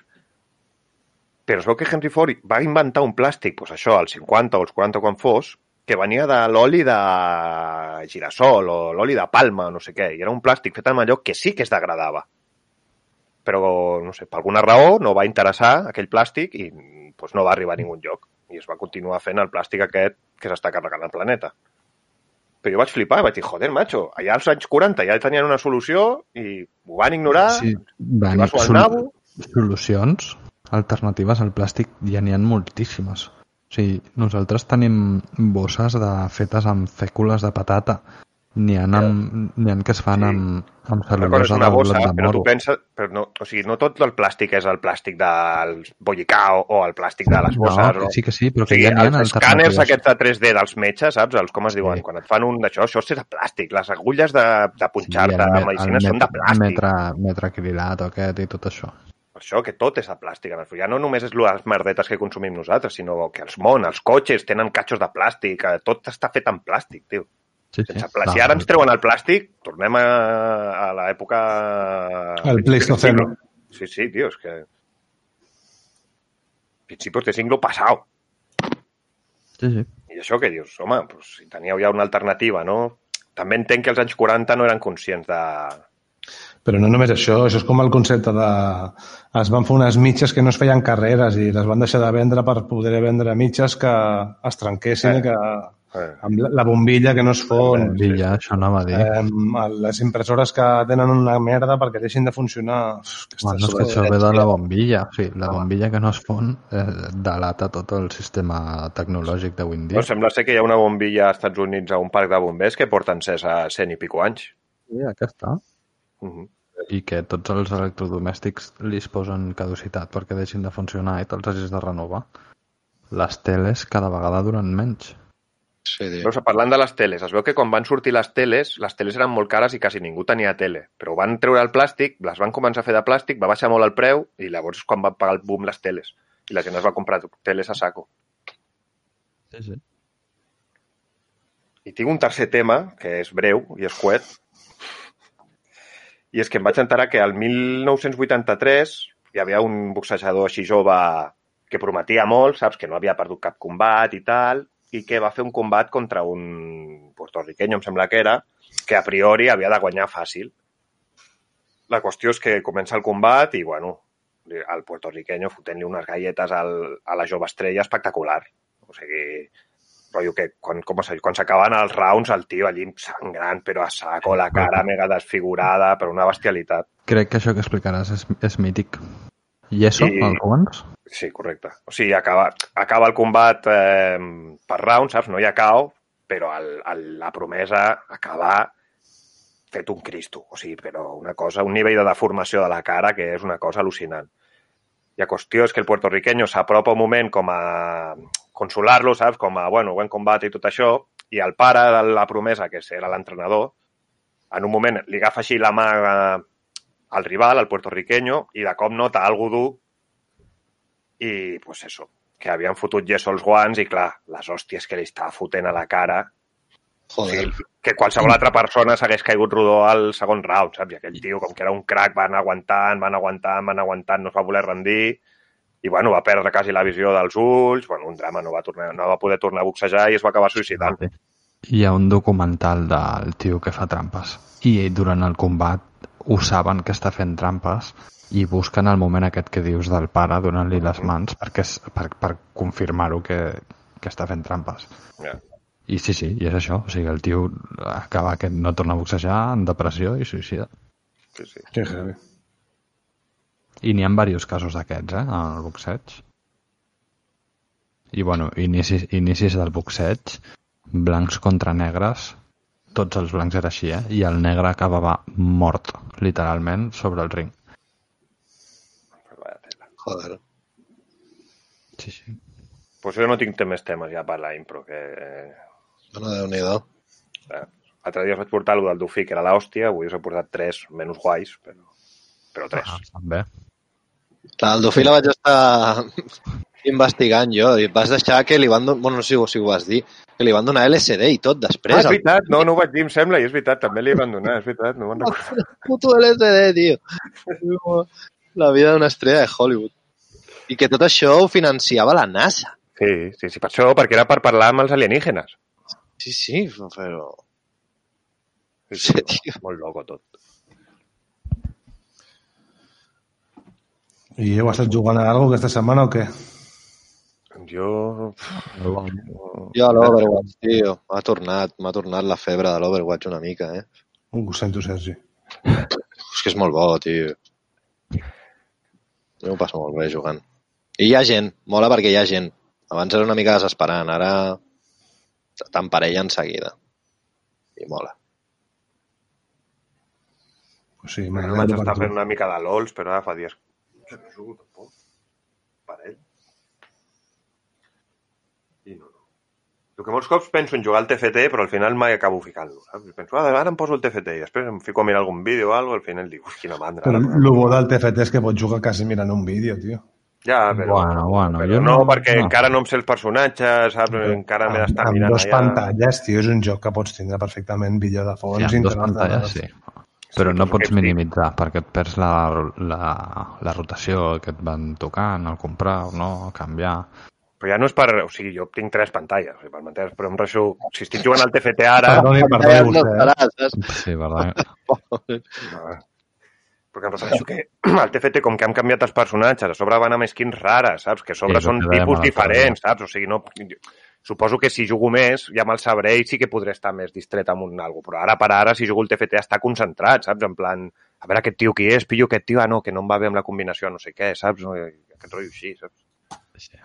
Però es veu que Henry Ford va inventar un plàstic, doncs això, als 50 o als 40 quan fos, que venia de l'oli de girassol o l'oli de palma o no sé què. I era un plàstic fet amb allò que sí que es degradava. Però, no sé, per alguna raó no va interessar aquell plàstic i doncs, no va arribar a ningun lloc. I es va continuar fent el plàstic aquest que s'està carregant el planeta. Però jo vaig flipar, vaig dir, joder, macho, allà als anys 40 ja tenien una solució i ho van ignorar, Sí, i van, va suar el nabo. solucions alternatives al plàstic ja n'hi ha moltíssimes. O sigui, nosaltres tenim bosses de, fetes amb fècules de patata. N'hi ha, amb, n'hi ha que es fan Sí. amb, amb cel·lulosa de bossa, de però tu moro. penses... Però no, o sigui, no tot el plàstic és el plàstic del bollicao o el plàstic de les bosses. No, que sí que sí, però O que sigui, ja n'hi ha els escàners aquests de 3D dels metges, saps? Els, com es diuen? Sí. Quan et fan un d'això, això és de plàstic. Les agulles de, de punxar-te el de medicina el són de plàstic. Metre, metracrilat aquest i tot això. Per això que tot és de plàstic. En el fons. Ja no només és les merdetes que consumim nosaltres, sinó que els món, els cotxes tenen catxos de plàstic, eh, tot està fet en plàstic, tio. Sí, Sense plàstic. Si ara ens treuen el plàstic, tornem a, a l'època... El Pleistoceno. Sí, sí, tio, és que... principis de siglo pasado. Sí, sí. I això que dius, home, doncs, si teníeu ja una alternativa, no? També entenc que els anys 40 no eren conscients de... Però no només això, això és com el concepte de... Es van fer unes mitges que no es feien carreres i les van deixar de vendre per poder vendre mitges que es trenquessin Eh. i que Eh, amb la- la bombilla que no es fon, I ja això anava a dir. eh, les impressores que tenen una merda perquè deixin de funcionar. Bueno, és estàs- que això ve de la bombilla. Sí, la bombilla que no es fon eh, delata tot el sistema tecnològic d'avui en dia. no, sembla ser que hi ha una bombilla als Estats Units a un parc de bombers que porten encès a 100 i pico anys. Sí, aquesta. Uh -huh. I que tots els electrodomèstics li es posen caducitat perquè deixin de funcionar i te'ls hagis de renovar. Les teles cada vegada duren menys. Sí. Veus, parlant de les teles, es veu que quan van sortir les teles, les teles eren molt cares i quasi ningú tenia tele. Però van treure el plàstic, les van començar a fer de plàstic, va baixar molt el preu i llavors és quan van pagar el boom les teles. I la gent es va comprar teles a saco. Sí, sí. I tinc un tercer tema, que és breu i és coet, i és que em vaig enterar que al 1983 hi havia un boxejador així jove que prometia molt, saps, que no havia perdut cap combat i tal, i que va fer un combat contra un puertorriqueño, em sembla que era, que a priori havia de guanyar fàcil. La qüestió és que comença el combat i, bueno, el puertorriqueño fotent-li unes galletes al, a la jove estrella espectacular. O sigui, rotllo que quan, com quan s'acaben els rounds el tio allí sangrant però a saco, la cara mega desfigurada, però una bestialitat. Crec que això que explicaràs és, és mític. I això, I- els guants? Sí, correcte. O sigui, acaba, acaba el combat eh, per rounds, saps? No hi ha cau, però el, el, la promesa acaba fet un cristo. O sigui, però una cosa, un nivell de deformació de la cara que és una cosa al·lucinant. I la qüestió és que el puertorriqueño s'apropa un moment com a consolar-lo, saps? Com a, bueno, buen combat i tot això, i el pare de la promesa, que era l'entrenador, en un moment li agafa així la mà eh, al rival, al puertorriqueño, i de cop nota algú dur i, pues eso, que havien fotut gesso als guants i, clar, les hòsties que li estava fotent a la cara, Joder. que qualsevol altra persona s'hagués caigut rodó al segon round, saps? I aquell tio, com que era un crack, van aguantant, van aguantant, van aguantant, no es va voler rendir, i, bueno, va perdre quasi la visió dels ulls, bueno, un drama, no va, tornar, no va poder tornar a boxejar i es va acabar suïcidant. Hi ha un documental del tio que fa trampes i durant el combat ho saben que està fent trampes i busquen el moment aquest que dius del pare donant-li les mans perquè, és- per, per confirmar-ho que, que està fent trampes. Ja. I sí, sí, i és això. O sigui, el tio acaba que no torna a boxejar, en depressió i suïcida. Sí, sí. Que heavy. I n'hi ha diversos casos d'aquests, eh, en el boxeig. I, bueno, inicis, inicis del boxeig, blancs contra negres, tots els blancs era així, eh? I el negre acabava mort, literalment, sobre el ring. Joder. Sí, sí. Pues jo no tinc més temes ja per la impro, que... Eh, Bueno, Déu-n'hi-do. L'altre dia us vaig portar el del Dufí, que era l'hòstia, avui us he portat tres menys guais, però, però tres. Ah, bé. Clar, el Dofí la vaig estar investigant jo i vas deixar que li van donar, bueno, no sé si ho vas dir, que li van donar LSD i tot Ah, després. és veritat, no, no ho vaig dir, em sembla, i és veritat, també li van donar, és veritat, no el puto LSD, tio. La vida d'una estrella de Hollywood. I que tot això ho financiava la NASA. Sí, sí, sí, per això, perquè era per parlar amb els alienígenes. Sí, sí, però... Sí, Sí, sí, molt loco tot. I heu estat jugant a alguna aquesta setmana o què? Jo... Jo a l'Overwatch, tio, m'ha tornat, m'ha tornat la febre de l'Overwatch una mica, eh? Uh, ho sento, Sergi. És que és molt bo, tio. Jo m'ho passo molt bé jugant. I hi ha gent, mola perquè hi ha gent. Abans era una mica desesperant, ara t'emparella en seguida. I mola. Pues sí, Bueno, m'agrada per tu. fent una mica de LOLs, però ara fa dies que no jugo tampoc. Per ell. I no, no. El que molts cops penso en jugar al TFT, però al final mai acabo ficant-lo. Penso, ah, ara em poso el TFT i després em fico a mirar algun vídeo o alguna cosa, al final dic, quina mandra. Però el bo del TFT és que pots jugar quasi mirant un vídeo, tio. Ja, però, Bueno, bueno, però jo no, no- perquè no. encara no em sé els personatges, saps? Encara m'he d'estar amb mirant dos allà. pantalles, tio, és un joc que pots tindre perfectament vídeo de fons. Sí, amb dos pantalles, sí. Però no pots minimitzar perquè et perds la, la, la rotació que et van tocant, el comprar o no, canviar. Però ja no és per... O sigui, jo tinc tres pantalles, o sigui, per m'entens, però em reixo... Si estic jugant al TFT ara... Perdoni, perdoni no vostè. eh? Sí, verdad? Ah. Perquè em refereixo que al TFT, com que han canviat els personatges, a sobre van amb skins rares, saps? Que a sobre Sí, són tipus diferents, saps? O sigui, no... Suposo que si jugo més, ja me'l sabré i sí que podré estar més distret amb un algo. Però ara per ara, si jugo el TFT, està concentrat, saps? En plan, a veure aquest tio qui és, pillo aquest tio, ah, no, que no em va bé amb la combinació, no sé què, saps? No, aquest rotllo així, saps? Sí.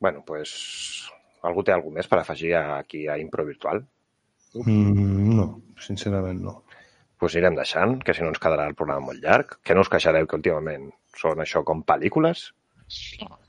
Bueno, pues... Algú té alguna més per afegir aquí a Impro Virtual? Mm, no, sincerament no. pues irem deixant, que si no ens quedarà el programa molt llarg, que no us queixareu que últimament són això com pel·lícules,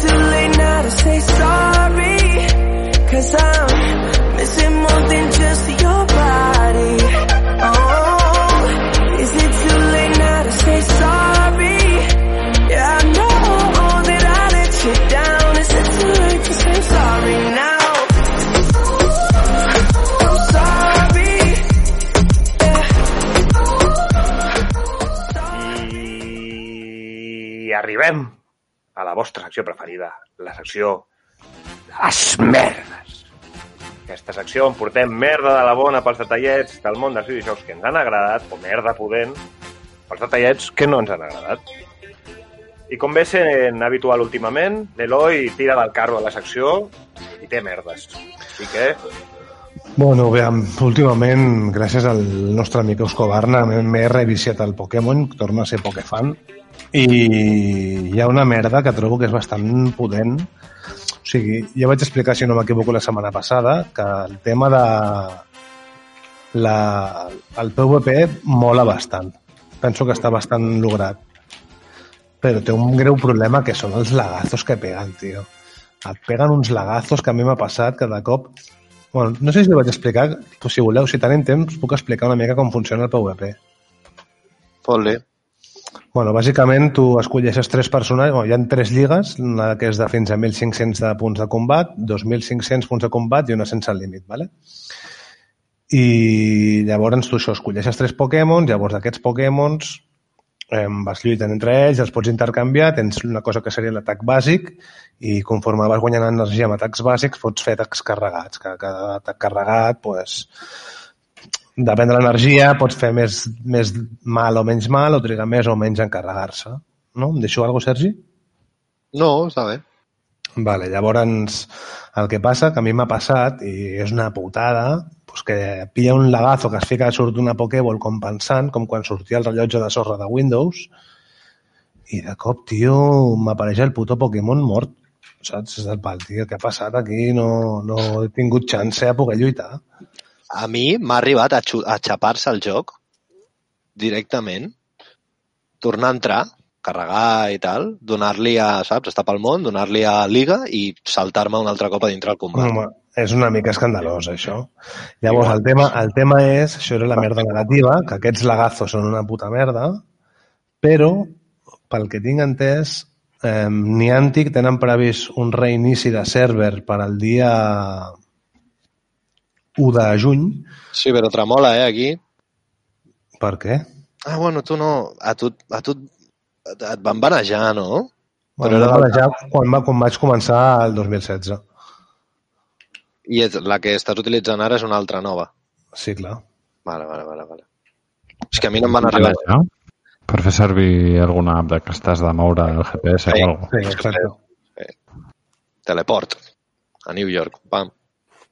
Is it too late now to say sorry? Cause I'm missing more than just your body. Oh, is it too late now to say sorry? Yeah, I know that I let you down. Is it too late to say sorry now? Arribem a la vostra secció preferida, la secció Les merdes. Aquesta secció on portem merda de la bona pels detallets del món dels videojocs que ens han agradat, o merda pudent, pels detallets que no ens han agradat. I com ve sent habitual últimament, l'Eloi tira del carro a la secció i té merdes. Així que Bueno, aviam, últimament, gràcies al nostre amic Eusko Barna, m'he- reviciat el Pokémon, torno a ser Pokéfan, i hi ha una merda que trobo que és bastant potent. O sigui, ja vaig explicar, si no m'equivoco, la setmana passada, que el tema de la, el PvP mola bastant. Penso que està bastant lograt. Però té un greu problema que són els lagazos que peguen, tio. Et peguen uns lagazos que a mi m'ha passat cada cop Bueno, no sé si ho vaig explicar, però si voleu, si tenim temps, puc explicar una mica com funciona el PvP. Fot-li. Bueno, bàsicament tu escolleixes tres personatges, bueno, hi ha tres lligues, una que és de fins a 1.500 de punts de combat, 2.500 punts de combat i una sense límit, ¿vale? I llavors tu això, escolleixes tres Pokémons, llavors d'aquests Pokémons eh, vas lluitant entre ells, els pots intercanviar, tens una cosa que seria l'atac bàsic i conforme vas guanyant energia amb atacs bàsics pots fer atacs carregats, que cada atac carregat pues, depèn de l'energia, pots fer més, més mal o menys mal o trigar més o menys en carregar-se. No? Em deixo alguna cosa, Sergi? No, està bé. Vale, llavors el que passa, que a mi m'ha passat, i és una putada, pues que pilla un lagazo que es fica surt una Pokéball compensant, com quan sortia el rellotge de sorra de Windows, i de cop, tio, m'apareix el puto Pokémon mort. Saps? És del pal, tio, què ha passat aquí? No, no he tingut chance a poder lluitar. A mi m'ha arribat a, a xapar-se el joc directament, tornar a entrar, carregar i tal, donar-li a, saps, estar pel món, donar-li a Liga i saltar-me un altre cop a dintre el combat. Home, és una mica escandalós, això. Llavors, el tema, el tema és, això era la merda negativa, que aquests lagazos són una puta merda, però, pel que tinc entès, eh, Niantic tenen previst un reinici de server per al dia 1 de juny. Sí, però tremola, eh, aquí. Per què? Ah, bueno, tu no... A tu, a tu et van banejar, no? Bueno, era era ja quan, va, quan vaig començar el 2016. I és, la que estàs utilitzant ara és una altra nova. Sí, clar. Vale, vale, vale. vale. És que a mi no em van arribar... No? Per fer servir alguna app de que estàs de moure el GPS Sí. o alguna Sí, exacte. Teleport. A New York. Pam.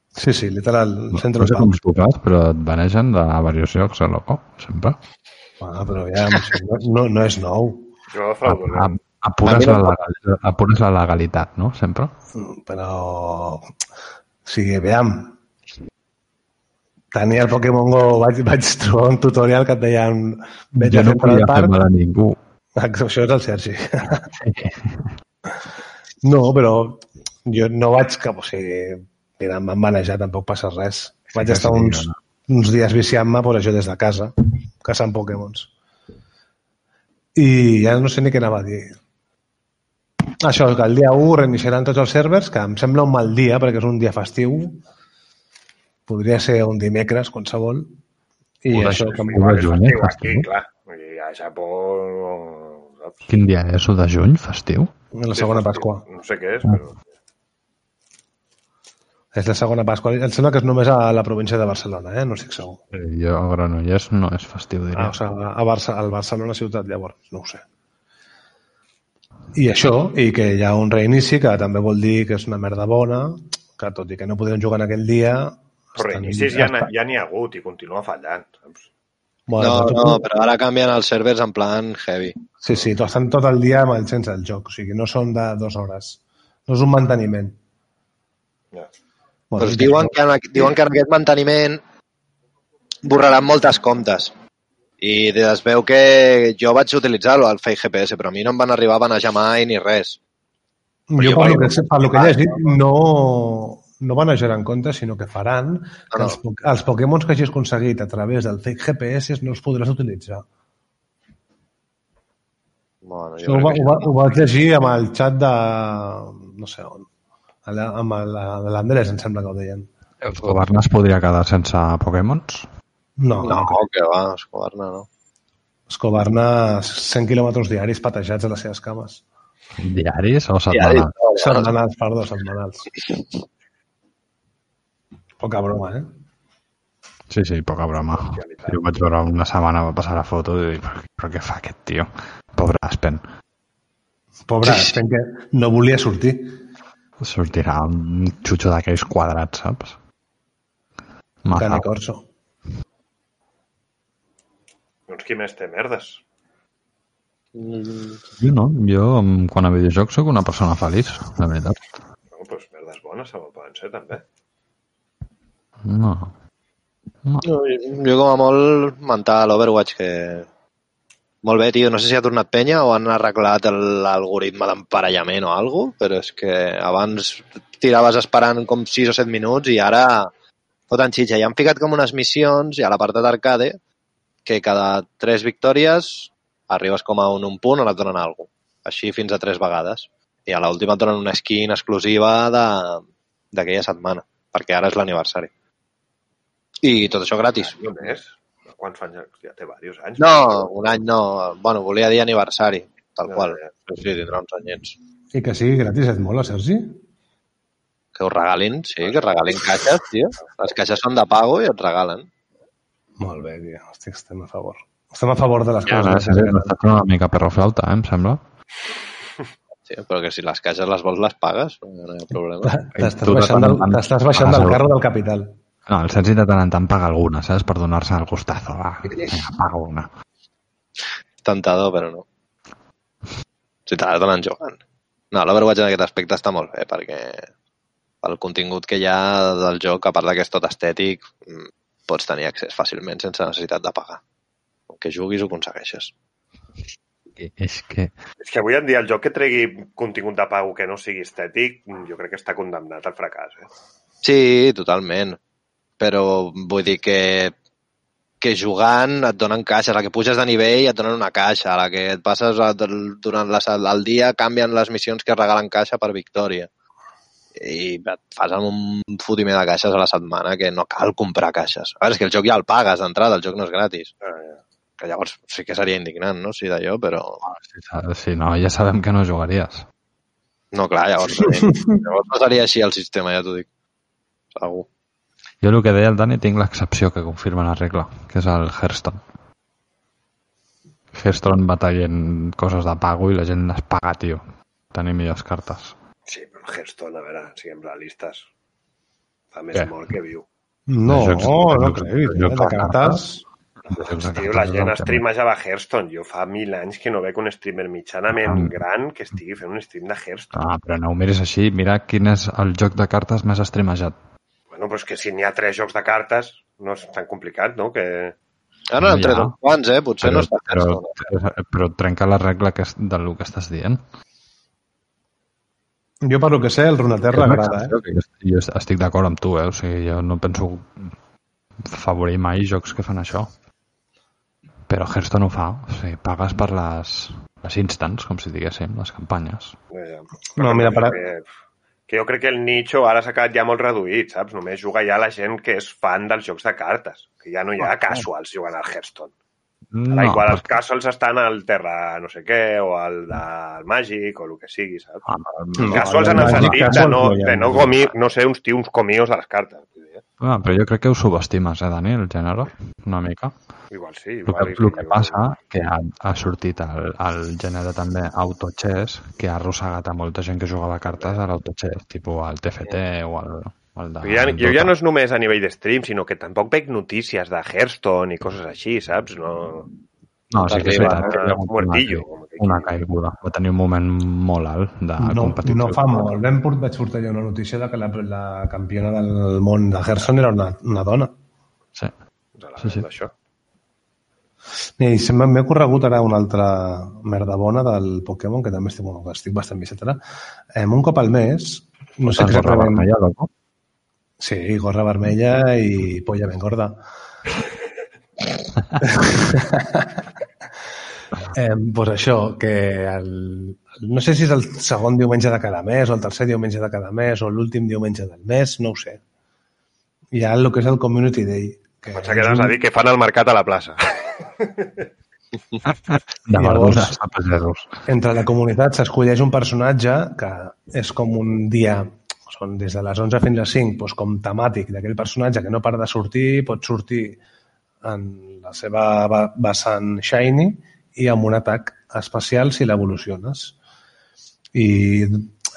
Sí, sí, literal, No, centre no sé com fas, però et banegen de diversos llocs, eh, loco? Sempre. Ah, però ja, no, no, no és nou. jo A, a, apures, A la legalitat, apures la legalitat, no? Sempre. però sigui, aviam, tenia el Pokémon Go, vaig, vaig trobar un tutorial que et deien vés Jo no podia fer mal a ningú. Això és el Sergi. No, però jo no vaig cap... O sigui, mira, em van manejar, tampoc passa res. Vaig estar sí, uns, no. uns dies viciant-me, pues, això des de casa, caçant Pokémons. I ja no sé ni què anava a dir. Això, que el dia 1 reiniciaran tots els servers, que em sembla un mal dia, perquè és un dia festiu. Podria ser un dimecres, qualsevol. I Ho això... Que... sí. Igual és juny, festiu eh, aquí, festiu. clar. Vull dir, a Japó... saps? Quin dia és? 1 de juny? Festiu? La segona Sí, Pasqua. No sé què és, però... És la segona Pasqua. Em sembla que és només a la província de Barcelona, eh? No estic segur. Eh, Jo a Granollers no és festiu, diria. Ah, o sigui, a Barça, al Barcelona ciutat, llavors, no ho sé. I això, i que hi ha un reinici, que també vol dir que és una merda bona, que tot i que no podrem jugar en aquell dia... Però reinicis ja estan- ja n'hi ha hagut i continua fallant. Saps? Bueno, No, però no, però ara canvien els servers en plan heavy. Sí, sí, tot- estan tot el dia amb el sense el joc, o sigui, no són de dues hores. No és un manteniment. Ja. Bueno, Doncs diuen que, en, diuen que en aquest manteniment borraran moltes comptes. I es veu que jo vaig utilitzar-lo, el Fake GPS, però a mi no em van arribar a banejar mai ni res. Jo, jo lo vaig- que, per lo que he llegit, no, no van ajar en compte, sinó que faran que no. els, po- els Pokémons que hagis aconseguit a través del fake GPS no els podràs utilitzar. Bueno, Això ho, va, ho, va, ho vaig llegir amb el xat de... no sé on. Allà, amb el- de l'Andrés, em sembla que ho deien. Escobarna es podria quedar sense Pokémons? No, No, no. que va, Escobarna, no. Escobarna 100 quilòmetres diaris patejats a les seves cames. Diaris o Diaris, setmanals? no, Setmanals, perdó, setmanals. Poca broma, eh? Sí, sí, poca broma. Jo vaig veure una setmana, va passar la foto i dic, però, però què fa aquest tio? Pobre Aspen. Pobre, sí. que no volia sortir. Sortirà un xutxo d'aquells quadrats, saps? Cani Corso. Doncs qui més té merdes? Jo no, jo mm, quan a videojocs sóc una persona feliç, la veritat. No, doncs merdes bones també poden ser, també. No. no. Jo, jo com a molt mental Overwatch que... Molt bé, tio, no sé si ha tornat penya o han arreglat el- l'algoritme d'emparellament o alguna però és que abans tiraves esperant com 6 o 7 minuts i ara foten xitxa. I han ficat com unes missions i a l'apartat arcade que cada 3 victòries arribes com a un, un punt on et donen alguna cosa. Així fins a 3 vegades. I a l'última et donen una skin exclusiva de- d'aquella setmana, perquè ara és l'aniversari. I tot això gratis. Només? Quants anys? Ja té diversos anys. No, un any no. Bueno, volia dir aniversari, tal Ja, qual. ja. Sí, tindrà uns anyets. I que sigui gratis et mola, Sergi? Que us regalin, sí, que regalin caixes, tio. Les caixes són de pago i et regalen. Molt bé, tio. Estic, estem a favor. Estem a favor de les Ja, no, coses. sí, m'estàs fent una mica perro flauta, eh, em sembla. Sí, però que si les caixes les vols les pagues, no hi ha problema. T'estàs baixant, del, baixant del el- carro del capital. No, el Sergi de tant en tant paga alguna, saps? Per donar-se el gustazo. Va, vinga, paga una. Tentador, però no. Si t'has d'anar jugant. No, l'Overwatch en aquest aspecte està molt bé, perquè el contingut que hi ha del joc, a part que és tot estètic, mm, pots tenir accés fàcilment sense necessitat de pagar. El que juguis ho aconsegueixes. És que... És que avui en dia el joc que tregui contingut de pago que no sigui estètic, jo crec que està condemnat al fracàs. Eh? Sí, totalment. Però vull dir que que jugant et donen caixes, a la que puges de nivell et donen una caixa, a la que et passes durant la, el dia canvien les missions que regalen caixa per victòria. I et fas amb un fotimer de caixes a la setmana que no cal comprar caixes. A veure, és que el joc ja el pagues d'entrada, el joc no és gratis. Ah, Que llavors sí que seria indignant, no?, si d'allò, però... Si, si no, ja sabem que no jugaries. No, clar, llavors, llavors no seria així el sistema, ja t'ho dic. Segur. Jo el que deia el Dani tinc l'excepció que confirma la regla, que és el Hearthstone. Hearthstone va traient coses de pago i la gent les paga, tio. Tenir millors cartes. Sí, però el Hearthstone, a veure, siguem realistes. Fa més Què? molt que viu. No, Jocs- no, no crec. De de cartes... Tio, la gent streamejava Hearthstone. Jo fa mil anys que no veig un streamer mitjanament gran que estigui fent un stream de Hearthstone. Ah, però no ho miris així. Mira quin és el joc de cartes més streamejat. Bueno, però és que si n'hi ha tres jocs de cartes, no és tan complicat, no? Que... Ah, no, han tret Ja. uns quants, eh? Potser no està però, Hearthstone. però trenca la regla que, es- del que estàs dient. Jo, per lo que sé, el Runeterra agrada, eh? Jo estic d'acord amb tu, eh? O sigui, jo no penso favorir mai jocs que fan això. Però Hearthstone ho fa. O sigui, pagues per les, les instants, com si diguéssim, les campanyes. Ja, ja. No, mira, per- que, que jo crec que el nicho ara s'ha quedat ja molt reduït, saps? Només juga ja la gent que és fan dels jocs de cartes, que ja no hi ha casuals jugant al Hearthstone. No, igual els casuals estan al Terra no sé què, o al del Màgic, o el que sigui, saps? Ah, No, casuals el en el sentit de no, de no, comi, no ser uns tios comíos de les cartes. eh? Ah, però jo crec que ho subestimes, eh, Dani, el gènere, una mica. Igual sí. El Igual, que, el que passa que ha, ha sortit el, el gènere també autochess, que ha arrossegat a molta gent que jugava cartes a l'autochess, tipus al TFT o al, al de... Ja, jo ja no és només a nivell de stream, sinó que tampoc veig notícies de Hearthstone i coses així, saps? No... No, sí que és veritat que ha hagut una, caiguda. Va tenir un moment molt alt de No, competició. no fa molt. Vam port, vaig portar jo una notícia de que la, la campiona del món de Hearthstone era una, una dona. Sí. De la, Sí, sí. D'això. I se m'ha m'he corregut ara una altra merda bona del Pokémon, que també estic, bueno, que estic bastant viciat ara. Eh, un cop al mes, no sé vermella, loco? Sí, gorra vermella i polla ben gorda. eh, pues això, que el, no sé si és el segon diumenge de cada mes o el tercer diumenge de cada mes o l'últim diumenge del mes, no ho sé. Hi ha el que és el Community Day. Que Pensa que anaves un- a dir que fan el mercat a la plaça. De Llavors- verdures a pagesos. entre la comunitat s'escolleix un personatge que és com un dia, són des de les 11 fins a les 5, doncs com temàtic d'aquell personatge que no para de sortir, pot sortir en la seva va- vessant shiny i amb un atac especial si l'evoluciones. I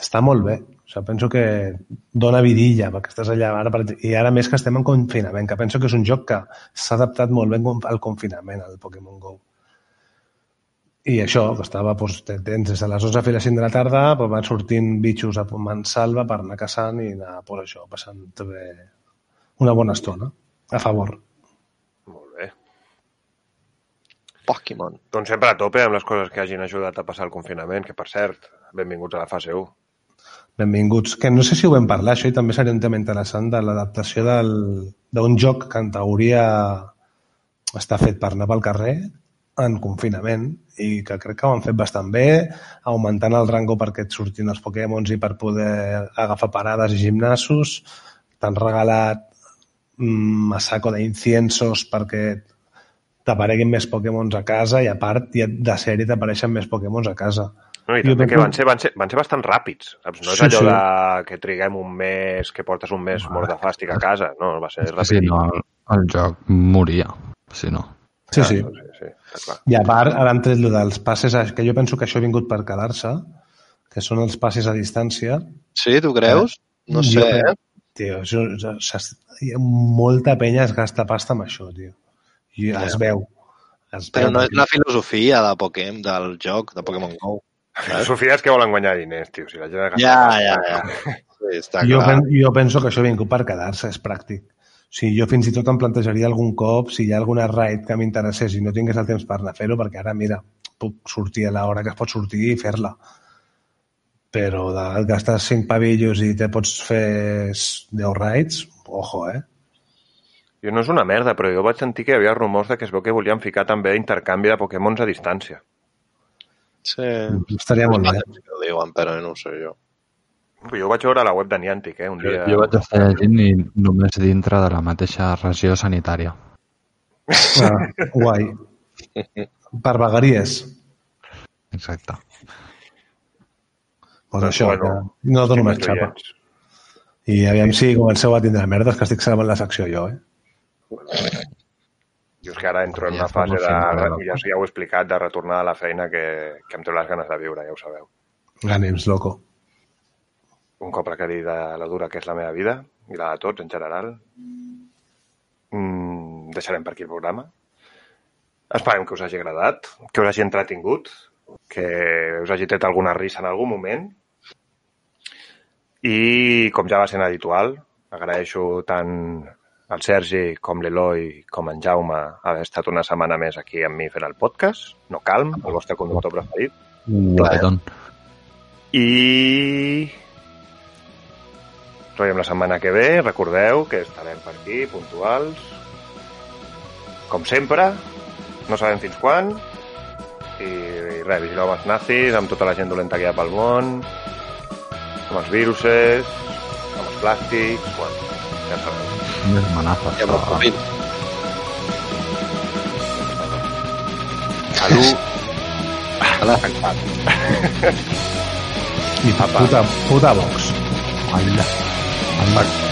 està molt bé. O sigui, penso que dona vidilla perquè estàs allà ara, per i ara més que estem en confinament, que penso que és un joc que s'ha adaptat molt bé al confinament, al Pokémon GO. I això, que estava, doncs, des de les 11 fins a les 5 de la tarda, doncs van sortint bitxos a mansalva per anar caçant i anar, doncs això, passant bé una bona estona. A favor. Molt bé. Pokémon. Doncs sempre a tope amb les coses que hagin ajudat a passar el confinament, que per cert, benvinguts a la fase 1. Benvinguts. Que no sé si ho vam parlar, això, i també seria un tema interessant de l'adaptació del- d'un joc que en teoria està fet per anar pel carrer en confinament i que crec que ho han fet bastant bé, augmentant el rango perquè et surtin els Pokémons i per poder agafar parades i gimnasos. T'han regalat un massaco d'inciensos perquè t'apareguin més Pokémons a casa i a part i de sèrie t'apareixen més Pokémons a casa. No, I Jo també que van ser, van ser, van ser bastant ràpids, saps? No és Sí, allò sí. de que triguem un mes, que portes un mes mort de fàstic a casa. No, va ser Sí, ràpid. no, el, el joc moria, si no. Sí, sí. sí, sí, està clar. I a part, ara han tret dels passes, que jo penso que això ha vingut per quedar-se, que són els passes a distància. Sí, tu creus? No sé, Jo eh? Tio, això, això, molta penya es gasta pasta amb això, tio. I es veu. Es Però veu, no és la filosofia de Pokémon, del joc, de Pokémon GO. La filosofia és que volen guanyar diners, tio. Si la gent Ja, ja, ja. Sí, està jo, clar. pen, jo penso que això ha vingut per quedar-se, és pràctic. O sigui, jo fins i tot em plantejaria algun cop si hi ha alguna raid que m'interessés i no tingués el temps per anar a fer-ho, perquè ara, mira, puc sortir a l'hora que es pot sortir i fer-la. Però de gastar 5 pavillos i te pots fer 10 raids, ojo, eh? Jo no és una merda, però jo vaig sentir que hi havia rumors de que es veu que volien ficar també intercanvi de Pokémons a distància. Sí. Estaria molt bé. Que diuen, però no ho sé jo. Jo ho vaig veure a la web de Niantic, eh, un dia. jo vaig estar llegint i només dintre de la mateixa regió sanitària. Ah, guai. Per vegueries. Exacte. Pues Doncs això, bueno, que no dono més xapa. I aviam si comenceu a tindre merdes, que estic salvant la secció jo, eh? Jo és que ara entro en una fase de, ja, ja ho he explicat, de retornar a la feina que, que em treu les ganes de viure, ja ho sabeu. Ànims, loco. Un cop requerir de la dura que és la meva vida, i la de tots en general, mm, deixarem per aquí el programa. Esperem que us hagi agradat, que us hagi entretingut, que us hagi tret alguna risa en algun moment. I, com ja va sent habitual, Agraeixo tant al Sergi com l'Eloi com en Jaume haver estat una setmana més aquí amb mi fent el podcast. No calm, el vostre conductor preferit. Guapetón. I... Ens veiem la setmana que ve. Recordeu que estarem per aquí, puntuals. Com sempre, no sabem fins quan. I, i res, vigileu amb els nazis, amb tota la gent dolenta que hi ha pel món, amb els viruses, amb els plàstics, bueno, ja sabeu. Més amenaces. Ja amb el Covid. Salut. Hola. I puta, puta Vox. Hola. I'm Unpackt.